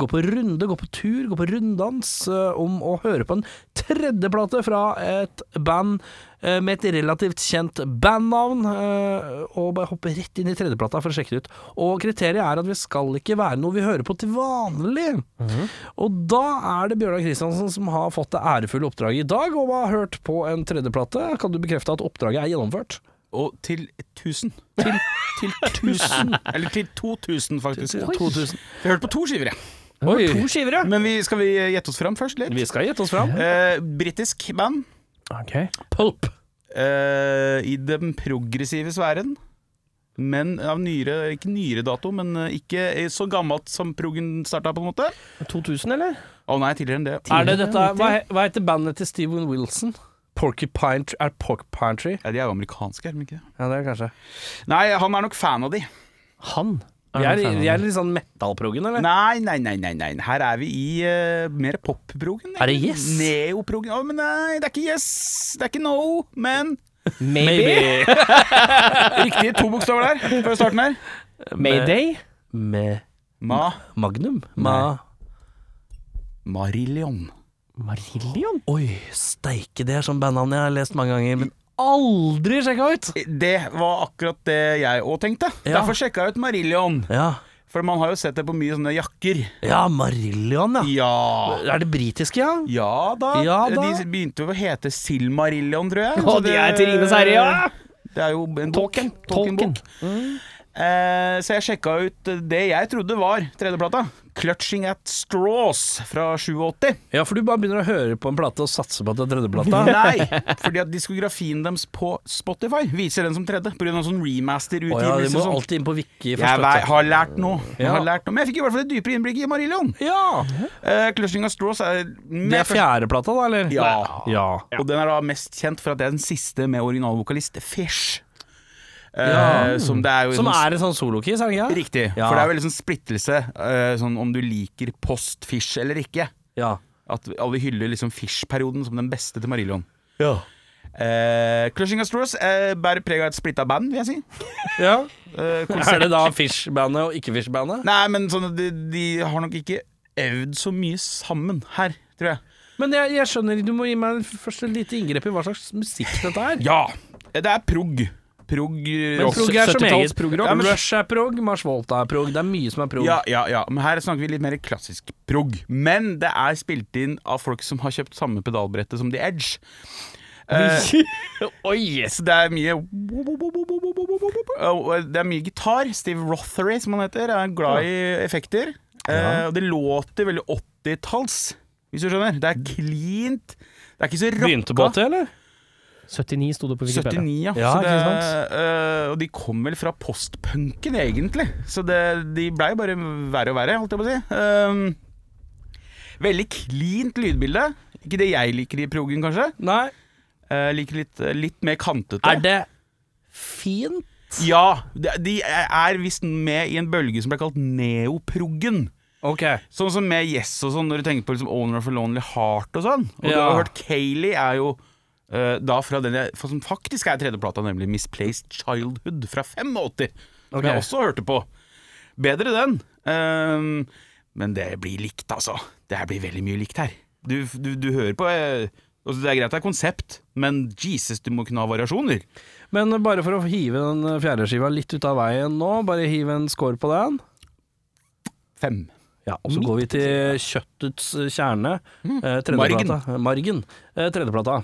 går på runde, går på tur, går på runddans uh, om å høre på en tredjeplate fra et band eh, med et relativt kjent bandnavn, eh, og bare hoppe rett inn i tredjeplata for å sjekke det ut. Og kriteriet er at vi skal ikke være noe vi hører på til vanlig. Og da er det Bjørnar Kristiansen som har fått det ærefulle oppdraget i dag, og har hørt på en tredjeplate. Kan du bekrefte at oppdraget er gjennomført? Og til 1000. Til, til 1000. Eller til 2000, faktisk. 2000. Vi har hørt på to skiver, jeg. Oi. To skiver, ja. Men vi, skal vi gjette oss fram først litt? Vi skal gjette oss fram. Eh, Britisk band. Okay. Pulp. Eh, I den progressive sfæren. Men av nyere Ikke nyere dato, men eh, ikke så gammelt som proggen starta, på en måte. 2000, eller? Å nei, tidligere enn det. Er det dette hva, hva heter bandet til Steven Wilson? Porcupine Tree Er Porcupine Tree? Ja, de er jo amerikanske, er de ikke? Ja, det er kanskje. Nei, han er nok fan av de. Han. Vi er, vi er litt sånn metal-proggen, eller? Nei, nei, nei, nei, nei. Her er vi i eh, mer pop-proggen. Er det Yes? Neoprogen. Å, men nei, det er ikke Yes. Det er ikke No, men Maybe. Riktig, to bokstaver der før starten her. Mayday. Med Ma. Magnum? Ma Marillion. Marillion? Oi, steike, det er sånn bandnavn jeg har lest mange ganger, men aldri sjekka ut! Det var akkurat det jeg òg tenkte. Ja. Derfor sjekka jeg ut Marillion. Ja, For man har jo sett det på mye sånne jakker. ja Marillion, ja. Ja. Er det britiske, ja? Ja da. Ja da. De begynte jo å hete Silmarillion, tror jeg. Og de er til Ringenes herre, ja! Det er jo en tolken Tolkien. Tolkien-bok. Eh, så jeg sjekka ut det jeg trodde var tredjeplata. 'Clutching at Straws' fra 87. Ja, for du bare begynner å høre på en plate og satse på at det er tredjeplata. Nei, fordi at diskografien deres på Spotify viser den som tredje. Pga. sånn remaster-utgivelse. Oh, ja, de må sånn. alltid inn på Wiki jeg først. vei, vet har lært noe. Jeg Ja. har lært noe. Men jeg fikk i hvert fall et dypere innblikk i Marillion. Ja! Uh, 'Clutching at Straws' er Det er fjerdeplata, da, eller? Ja. ja. Og den er da mest kjent for at det er den siste med originalvokalist Fish. Eh, Ja. Som det er jo Som sånn- er en sånn solokiss, er det ikke? Riktig. Ja. For det er jo veldig sånn splittelse, uh, sånn om du liker post-Fish eller ikke. Ja. At alle hyller liksom Fish-perioden som den beste til Marillion. Ja. Uh, Clushing Astros eh, bærer preg av et splitta band, vil jeg si. ja. Eh, Er det da Fish-bandet og ikke Fish-bandet? Nei, men sånn, de, de har nok ikke øvd så mye sammen her, tror jeg. Men jeg, jeg skjønner, du må gi meg først et lite inngrep i hva slags musikk dette er. Ja! Det er prog. Prog Men prog er som 70-talls eget. progrock. Ja, men Rush er prog, Mars Volta er prog. Det er mye som er prog. Ja, ja, ja, men her snakker vi litt mer klassisk prog. Men det er spilt inn av folk som har kjøpt samme pedalbrettet som The Edge. Eh, Oi! så det er mye Og Det er mye gitar. Steve Rothery, som han heter, er glad i effekter. Eh, og det låter veldig 80-talls, hvis du skjønner. Det er cleant. Det er ikke så rocka. Begynte på 80, eller? 79 sto det på Wikipedia. 79, ja. Ja, så det, eh, og de kom vel fra postpunken, egentlig. Så det, de blei bare verre og verre, holdt jeg på å si. Um, veldig cleant lydbilde. Ikke det jeg liker i proggen, kanskje. Nei. Uh, liker litt, litt mer kantete. Er det fint? Ja. De, er visst med i en bølge som ble kalt neoproggen. Ok. Sånn som med Yes og sånn, når du tenker på liksom Owner of a Lonely Heart og sånn. Og du har hørt Kayleigh er jo da fra den jeg, som faktisk er tredjeplata, nemlig Misplaced Childhood fra 85. Som Ok. jeg også hørte på. Bedre den. Ehm, men det blir likt, altså. Det her blir veldig mye likt her. Du, du, du hører på eh, altså Det er greit det er konsept, men Jesus, du må kunne ha variasjoner. Men bare for å hive den fjerde skiva litt ut av veien nå, bare hive en score på den. Fem. Ja, og så går vi til kjøttets kjerne. Eh, tredjeplata. Margen. Eh, tredjeplata.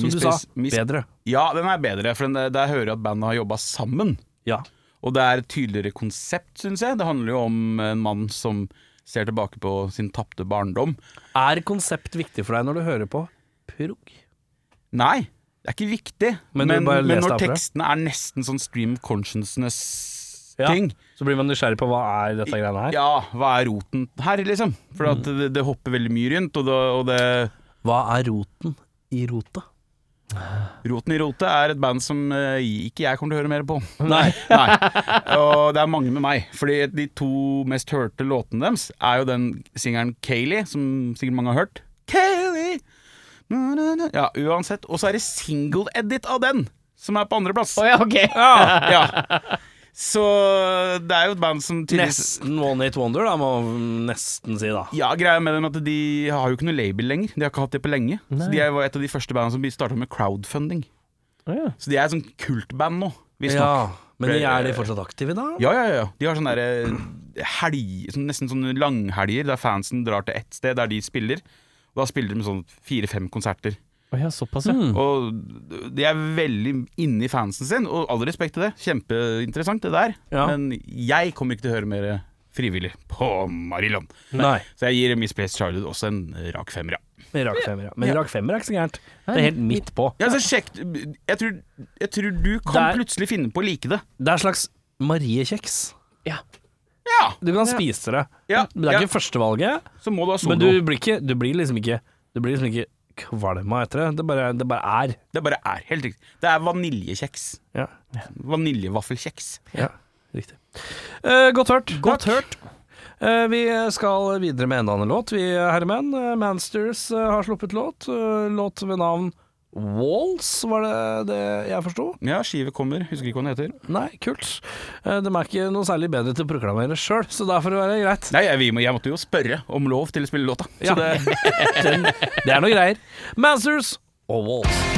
Som du sa, bedre. Ja, den er bedre, for den, der hører jeg at bandet har jobba sammen. Ja. Og det er et tydeligere konsept, syns jeg. Det handler jo om en mann som ser tilbake på sin tapte barndom. Er konsept viktig for deg når du hører på prog? Nei, det er ikke viktig. Men Men, men, når tekstene er nesten sånn stream consciousness-ting Så blir man nysgjerrig på hva er dette greiene her. Ja, hva er roten her, liksom? For mm. det, det hopper veldig mye rundt, og det, og det Hva er roten i rota? Roten i rotet er et band som eh, ikke jeg kommer til å høre mer på. Nei. Nei. Og det er mange med meg. Fordi de to mest hørte låtene deres er jo den singelen Kayleigh, som sikkert mange har hørt. Kayleigh! Na, na, na. Ja, uansett. Og så er det single edit av den, som er på andreplass. Å ja, ok. Ja. Så det er jo et band som Nesten One Hit Wonder, da, må man nesten si, da. Ja, greia med dem er at de har jo ikke noe label lenger. De har ikke hatt det på lenge. Nei. Så De er jo et av de første bandene som starta med crowdfunding. Oh, ja. Så de er et sånn kultband nå, visstnok. Ja, men de er de fortsatt aktive da? Ja, ja, ja. De har sånne der, eh, helg, sånn, nesten sånne langhelger der fansen drar til ett sted der de spiller. Og da spiller de sånn fire-fem konserter. Å ja, såpass, ja. Mm. Og de er veldig inne i fansen sin, og all respekt til det. Kjempeinteressant det der. Ja. Men jeg kommer ikke til å høre mer frivillig på Marilon. Nei. Så jeg gir Miss Place Childhood også en rak femmer, ja. Men Rak femmer, ja. Men Rak femmer er ikke så gærent. Det er helt midt på. Ja, så sjekk jeg tror, jeg tror du kan Der- plutselig finne på å like det. Det er en slags Mariekjeks. Ja. Ja, Du kan spise det. ja, Men det er ja. ikke førstevalget. Så må du ha solo. Men du blir, ikke, du blir liksom ikke Du blir liksom ikke kvalm av etter det. Det bare, det bare er. Det bare er helt riktig. Det er vaniljekjeks. Ja, Vaniljevaffelkjeks. ja riktig. Eh, godt hørt. Godt hørt. Eh, vi skal videre med enda en låt, vi herremenn. Eh, Mansters eh, har sluppet låt. Låt ved navn Walls, var det det jeg forsto? Ja, skive kommer. Husker ikke hva den heter. Nei, kult. Eh, de er ikke noe særlig bedre til å proklamere sjøl, så da får det greit. Nei, jeg, jeg måtte jo spørre om lov til å spille låta. Så Ja. det, det er noe greier. Masters og Walls.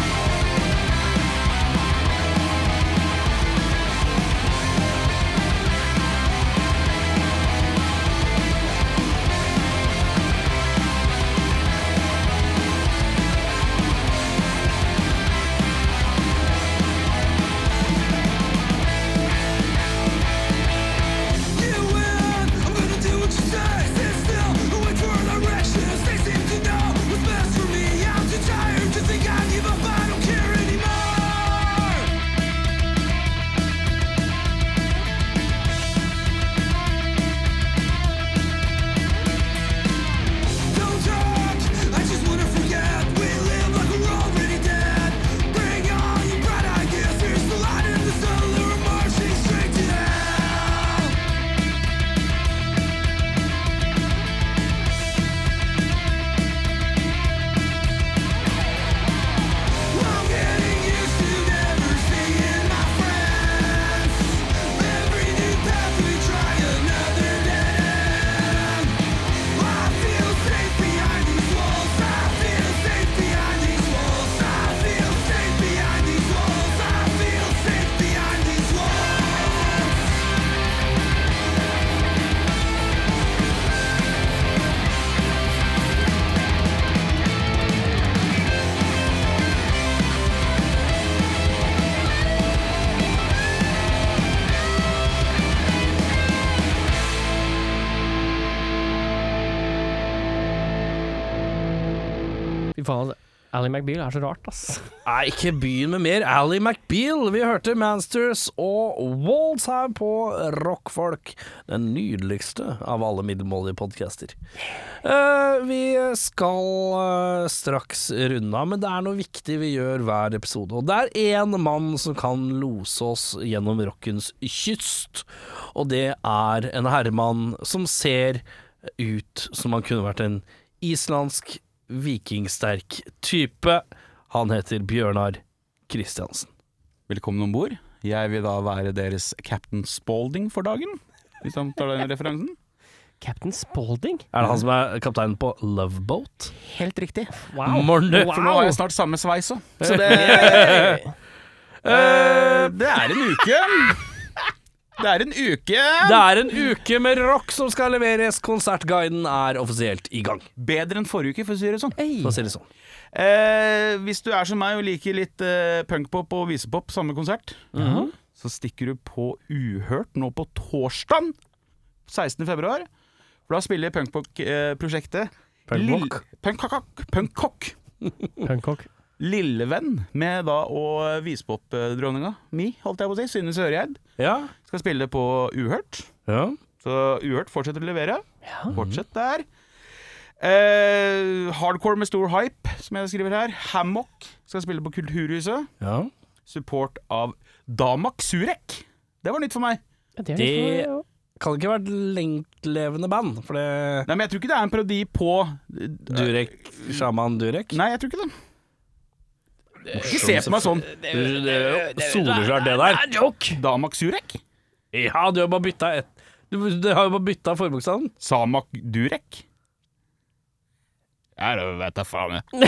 Fy faen, Ally McBeal er så rart, ass. Nei, ikke begynn med mer Ally McBeal. Vi hørte Mansters og Walls her på Rockfolk. Den nydeligste av alle middelmådige podcaster. Uh, vi skal uh, straks runde av, men det er noe viktig vi gjør hver episode. Og det er én mann som kan lose oss gjennom rockens kyst. Og det er en herremann som ser ut som han kunne vært en islandsk vikingsterk type. Han heter Bjørnar Kristiansen. velkommen om bord. Jeg vil da være deres Captain Spalding for dagen. Hvis han tar den referansen. Captain Spalding? Er det han som er kapteinen på Love Boat? Helt riktig. Wow. Morne. For nå har jeg snart samme sveis òg. Så det! Eh, Det er en uke. Det er en uke. Det er en uke med rock som skal leveres. Konsertguiden er offisielt i gang. Bedre enn forrige uke, for å si det sånn. For å si det sånn. Eh, hvis du er som meg og liker litt eh, punkpop og visepop, samme konsert, Mhm. så stikker du på Uhørt nå på torsdag 16. februar. For da spiller punkpop-prosjektet Punkrock. Punkkokk. Punkkokk. Punkrock. Lillevenn med da og opp dronninga mi, holdt jeg på å si, Synne Søreid, Ja. skal spille på Uhørt. ja. Så Uhørt fortsetter å levere. Ja. Fortsett der. Eh, hardcore med stor hype som jeg skriver her. Hammock skal spille på Kulturhuset. Ja. Support av Damak Surek. Det var nytt for meg. Ja, det er Det- for- ja. Kan ikke være et lenglevende band, for det Nei, men jeg tror ikke det er en parodi på Durek, Shaman Durek Nei, jeg tror ikke det. Ikke se på meg sånn. Det soleklart, det der. Damak Surek? Ja, du har bare bytta ett Du, du har jo bare bytta forbokstaven. Samak Durek? Ja, det vet jeg faen jeg.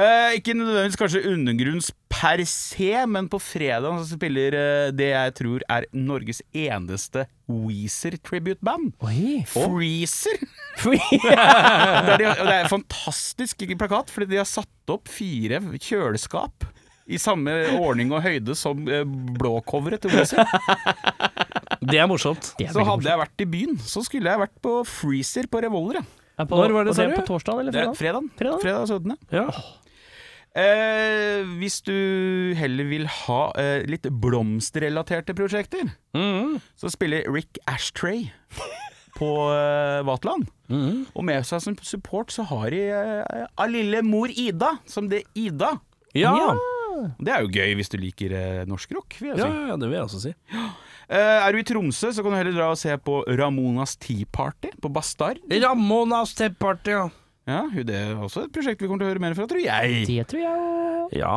eh, ikke nødvendigvis kanskje undergrunns per se, men på fredag så spiller eh, det jeg tror er Norges eneste Weezer-tribute-band. Oi. Freezer! Det er, det er en fantastisk plakat, fordi de har satt opp fire kjøleskap. I samme ordning og høyde som eh, blåcoveret til Weezer. Det er morsomt. Det er Så hadde jeg vært i byen, så skulle jeg vært på Freezer på Revolver. ja. På, Når var det, sa du? På torsdag eller er fredag? fredag. Fredag? Fredag 17. Ja. Eh, hvis du heller vil ha eh, litt blomsterrelaterte prosjekter, Mhm. så spiller Rick Ashtray på eh, Vaterland. Mhm. Og med seg som support så har de eh, av lille mor Ida, som det er Ida. Ja. Ja. Det er jo gøy hvis du liker eh, norsk rock, vil jeg Ja, si. ja, det vil jeg også si. Uh, er du i Tromsø, så kan du heller dra og se på Ramonas Tea Party på Bastard. Ramonas Tea Party, ja. Ja, det er også et prosjekt vi kommer til å høre mer fra, tror jeg. Det tror jeg Ja,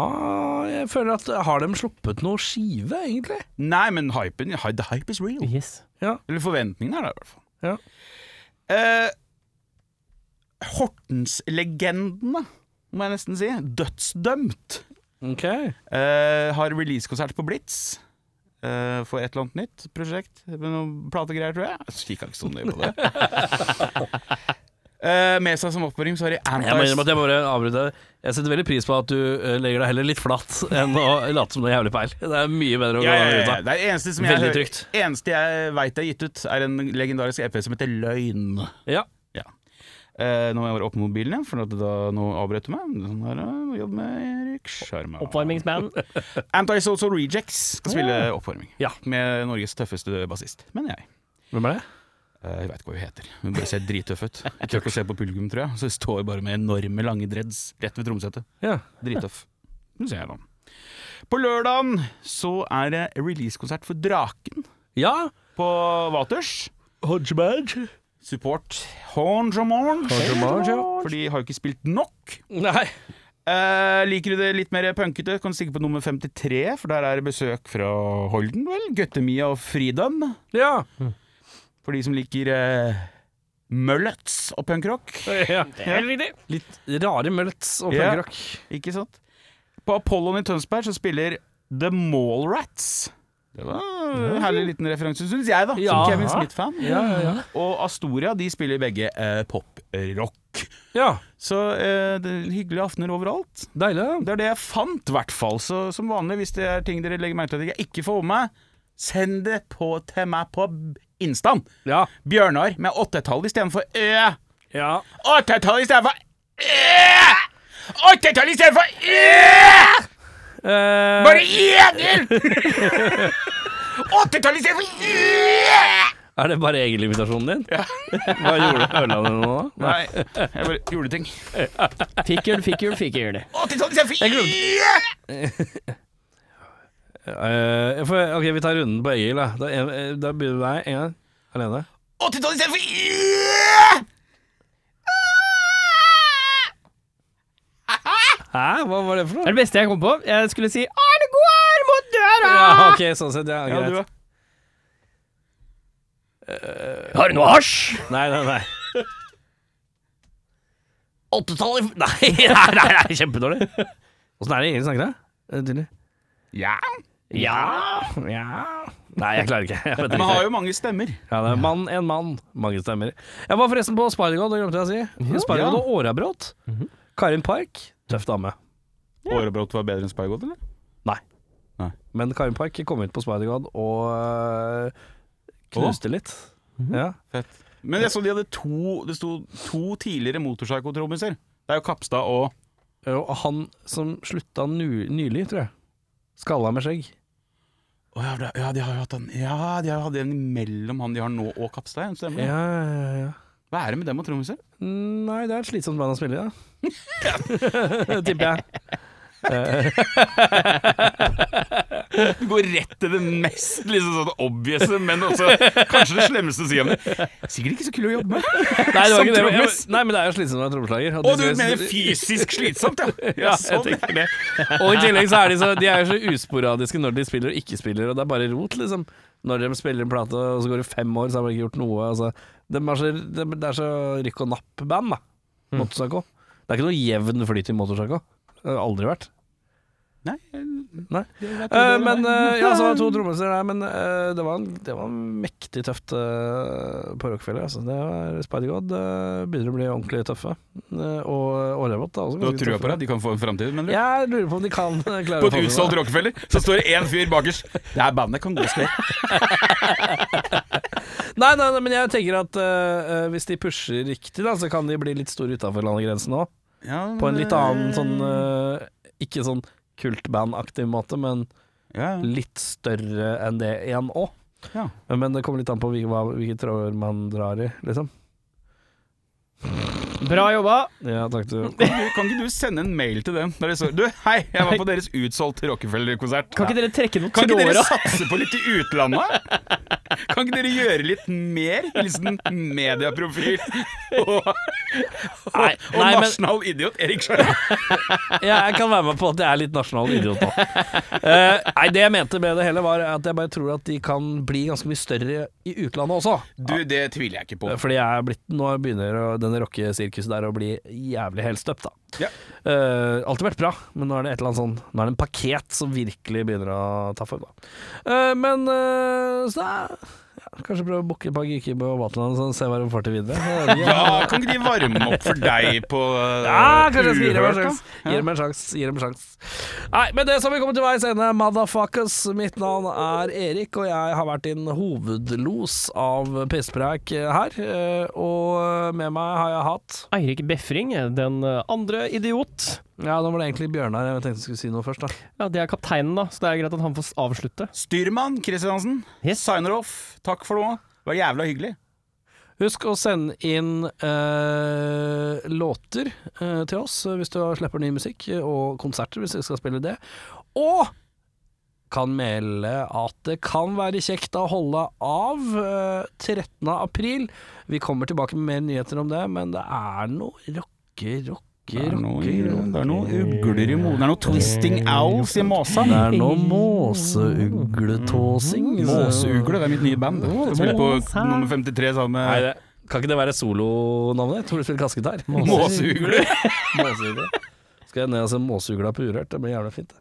jeg føler at Har de sluppet noe skive, egentlig? Nei, men hypen, the hype is real. Yes. Ja. Eller forventningene er det, i hvert fall. Ja. Eh, Hortens-legendene, må jeg nesten si. Dødsdømt. Ok. Eh, har releasekonsert på Blitz. Uh, for et eller annet nytt prosjekt med noen plategreier, tror jeg. Jeg kikka ikke så nøye på det. Eh, med seg som oppfordring, så har de Jeg må innrømme at jeg bare avbryter. Jeg setter veldig pris på at du eh, legger deg heller litt flatt enn å late som du har jævlig peil. Det er mye bedre å gå ja, ja, ja, ut ja. av. Det er eneste som Veldig jeg, trygt. eneste jeg veit er gitt ut, er en legendarisk EP som heter Løgn. Ja. Eh, nå må jeg være oppe med mobilen igjen, for at da, nå avbrøt du meg. Sånn her, jobb med Erik Sjarma. Oppvarmingsband. also Rejects skal spille oppvarming. Ja. Med Norges tøffeste bassist. Men jeg. Hvem er det? Eh, jeg veit ikke hva hun heter. Hun bare ser drittøff ut. Jeg tør ikke å se på publikum, tror jeg. Så jeg står bare med enorme, lange dreads rett ved trommesettet. Ja. Drittøff. Nå ser jeg da. På lørdagen så er det releasekonsert for Draken Ja. på Waters. Hodgebadge. Support. Honjamon, ja. For de har jo ikke spilt nok. Nei. Uh, liker du det litt mer punkete, kan du stikke på nummer 53, for der er det besøk fra Holden, vel? Guttemia og Freedom. Ja. For de som liker uh, mullets og punkrock. ja. Det er riktig. Litt rare mullets og Ja. punkrock. Ikke sant? På Apollon i Tønsberg så spiller The Mallrats. Det var en herlig liten referanse, syns jeg, da. Ja. Som Kevin Smith-fan. Ja, ja, ja. Og Astoria de spiller begge uh, poprock. ja. Så eh, det er hyggelige aftener overalt. Deilig. ja. Det er det jeg fant, i hvert fall. Så som vanlig, hvis det er ting dere legger merke til at jeg ikke får med meg, send det på til meg på Instan. Ja. Bjørnar med åttetall istedenfor ø. ja. Åttetall istedenfor ø! Åttetall istedenfor ø! Uh... Bare Egil! Åttetall istedenfor ø! er det bare egil-invitasjonen din? Ja. Hva gjorde du? Ødela du noe da? Nei, jeg bare gjorde ting. Fikkel, fikkel, fikkel. Åttetall istedenfor ø! Eh, for, ok, vi tar runden på Egil. Da, da, eh, da begynner du deg en gang. Alene. Åttetall istedenfor yeah! Hæ? Hva var det for noe? Det er det beste jeg kom på. Jeg skulle si 'Arne går mot døra'! Ja, ok, sånn sett. Ja, Ja, uh, Har du noe hasj? Nei, nei, nei. Åttetall i Nei, nei, nei, nei kjempedårlig. Åssen er det Egil snakker, da? Tydelig? Ja. Ja Ja Nei, jeg klarer ikke. Jeg Man har jo mange stemmer. Ja, det er mann, en mann, mange stemmer. Jeg var forresten på Spider-God, det glemte jeg å si. Spider-God og Årabrot. Karin Park, tøff dame. Årebrot var bedre enn Spygot, eller? Nei, Men Karin Park kom ut på Spider-God og øh, knuste litt. Ja. Fett. Men jeg så de hadde to Det sto to tidligere motorpsycho-trommiser. Det er jo Kapstad og Og han som slutta nu, nylig, tror jeg. Skalla med skjegg. Å ja, ja, de har jo hatt en Ja, de har hatt en mellom han de har nå og Kapstein, stemmer det? Ja, ja, ja. Hva er det med dem og trommiser? Mm, Nei, det er et slitsomt band å spille i, da. Tipper jeg. Du går rett til det mest liksom sånn obvious, men også kanskje det slemmeste å si om det. Sikkert ikke så kul å jobbe med. Nei, det var ikke det. men- jeg, Nei, men det er jo slitsomt å være trommeslager. Og du mener fysisk slitsomt, ja? Ja, jeg sånn. tenker det. Og i tillegg så er de så, de er jo så usporadiske når de spiller og ikke spiller, og det er bare rot, liksom. Når de spiller en plate, og så går det fem år, så har de ikke gjort noe. Altså. Det er så, de, det er så rykk og napp-band, da. Motorsaco. Det er ikke noe jevn flyt i Motorpsycho. Har aldri vært. Nei, Nei. Eh, men eh, ja, så var det to trommiser der, men eh, det, var, det var mektig tøft eh, på Rockefeller. Altså. Det var Spider-God uh, begynner å bli ordentlig tøffe. Eh, og Årevåt er også Du har trua på det? De kan få en framtid, mener du? Jeg lurer på om de kan klare På å få et utsolgt. Rockefeller, så står det én fyr bakerst. Det her bandet kan gå og spille. Nei, nei, nei, men jeg tenker at eh, eh, hvis de pusher riktig, da, så kan de bli litt store utafor landegrensen òg. Ja, På en litt annen sånn uh, Ikke sånn kultbandaktig måte, men ja. litt større enn det igjen òg. Ja. Men det kommer litt an på hvilke, hvilke tråder man drar i, liksom. Bra jobba! Ja, takk du. Kan, du, kan ikke du sende en mail til dem? Der det står Du, hei, jeg var på deres utsolgt Rockefeller-konsert. Kan ikke dere trekke noen tråder? Kan ikke dere satse på litt i utlandet? Kan ikke dere gjøre litt mer? Liksom medieprofil og, og, Nei, og nei, men- nasjonal idiot Erik Skjønne. Ja, jeg kan være med på at jeg er litt nasjonal idiot nå. Eh, nei, det jeg mente med det hele, var at jeg bare tror at de kan bli ganske mye større i utlandet også. Du, det tviler jeg ikke på. Fordi jeg er blitt, nå begynner denne rockesirkuset der å bli jævlig helstøpt, da. Ja. Uh, alltid vært bra, men nå er det et eller annet sånn Nå er det en pakket som virkelig begynner å ta form. Eh, men uh, så er, Kanskje prøve å booke et par geeker og Vaterland og se hva de får til videre. Ja, kan ikke de varme opp for deg på uh, Ja, kanskje jeg skal gi dem en sjanse. Gi dem en sjanse. Gi dem en sjanse. Nei, men det som vi kommer til veis ende, motherfuckers. Mitt navn er Erik, og jeg har vært din hovedlos av pisspreik her. Eh, Og med meg har jeg hatt Eirik Befring, den andre idiot. Ja, da var det egentlig Bjørnar jeg tenkte jeg skulle si noe først, da. Ja, Det er kapteinen, da, så det er greit at han får avslutte. Styrmann Kristiansen, Yes. signer off. Takk for nå. Det var jævla hyggelig. Husk å sende inn eh, låter eh, til oss eh, hvis du slipper ny musikk, eh, og konserter hvis vi skal spille det. Og kan melde at det kan være kjekt å holde av eh, 13. april. Vi kommer tilbake med mer nyheter om det, men det er noe rocke, rocke, Det er noe, det er noe ugler i moden. Det er noe twisting owls i måsa. Det er noe måseugletåsing. Måseugle, det er mitt nye band. Jeg spiller på nummer 53 sammen Nei, med det, kan ikke det være solonavnet? Tror du spiller kassegitar. Måseugle. Måseugle. Skal jeg ned og se måseugla på Urørt? Det blir jævlig fint. det.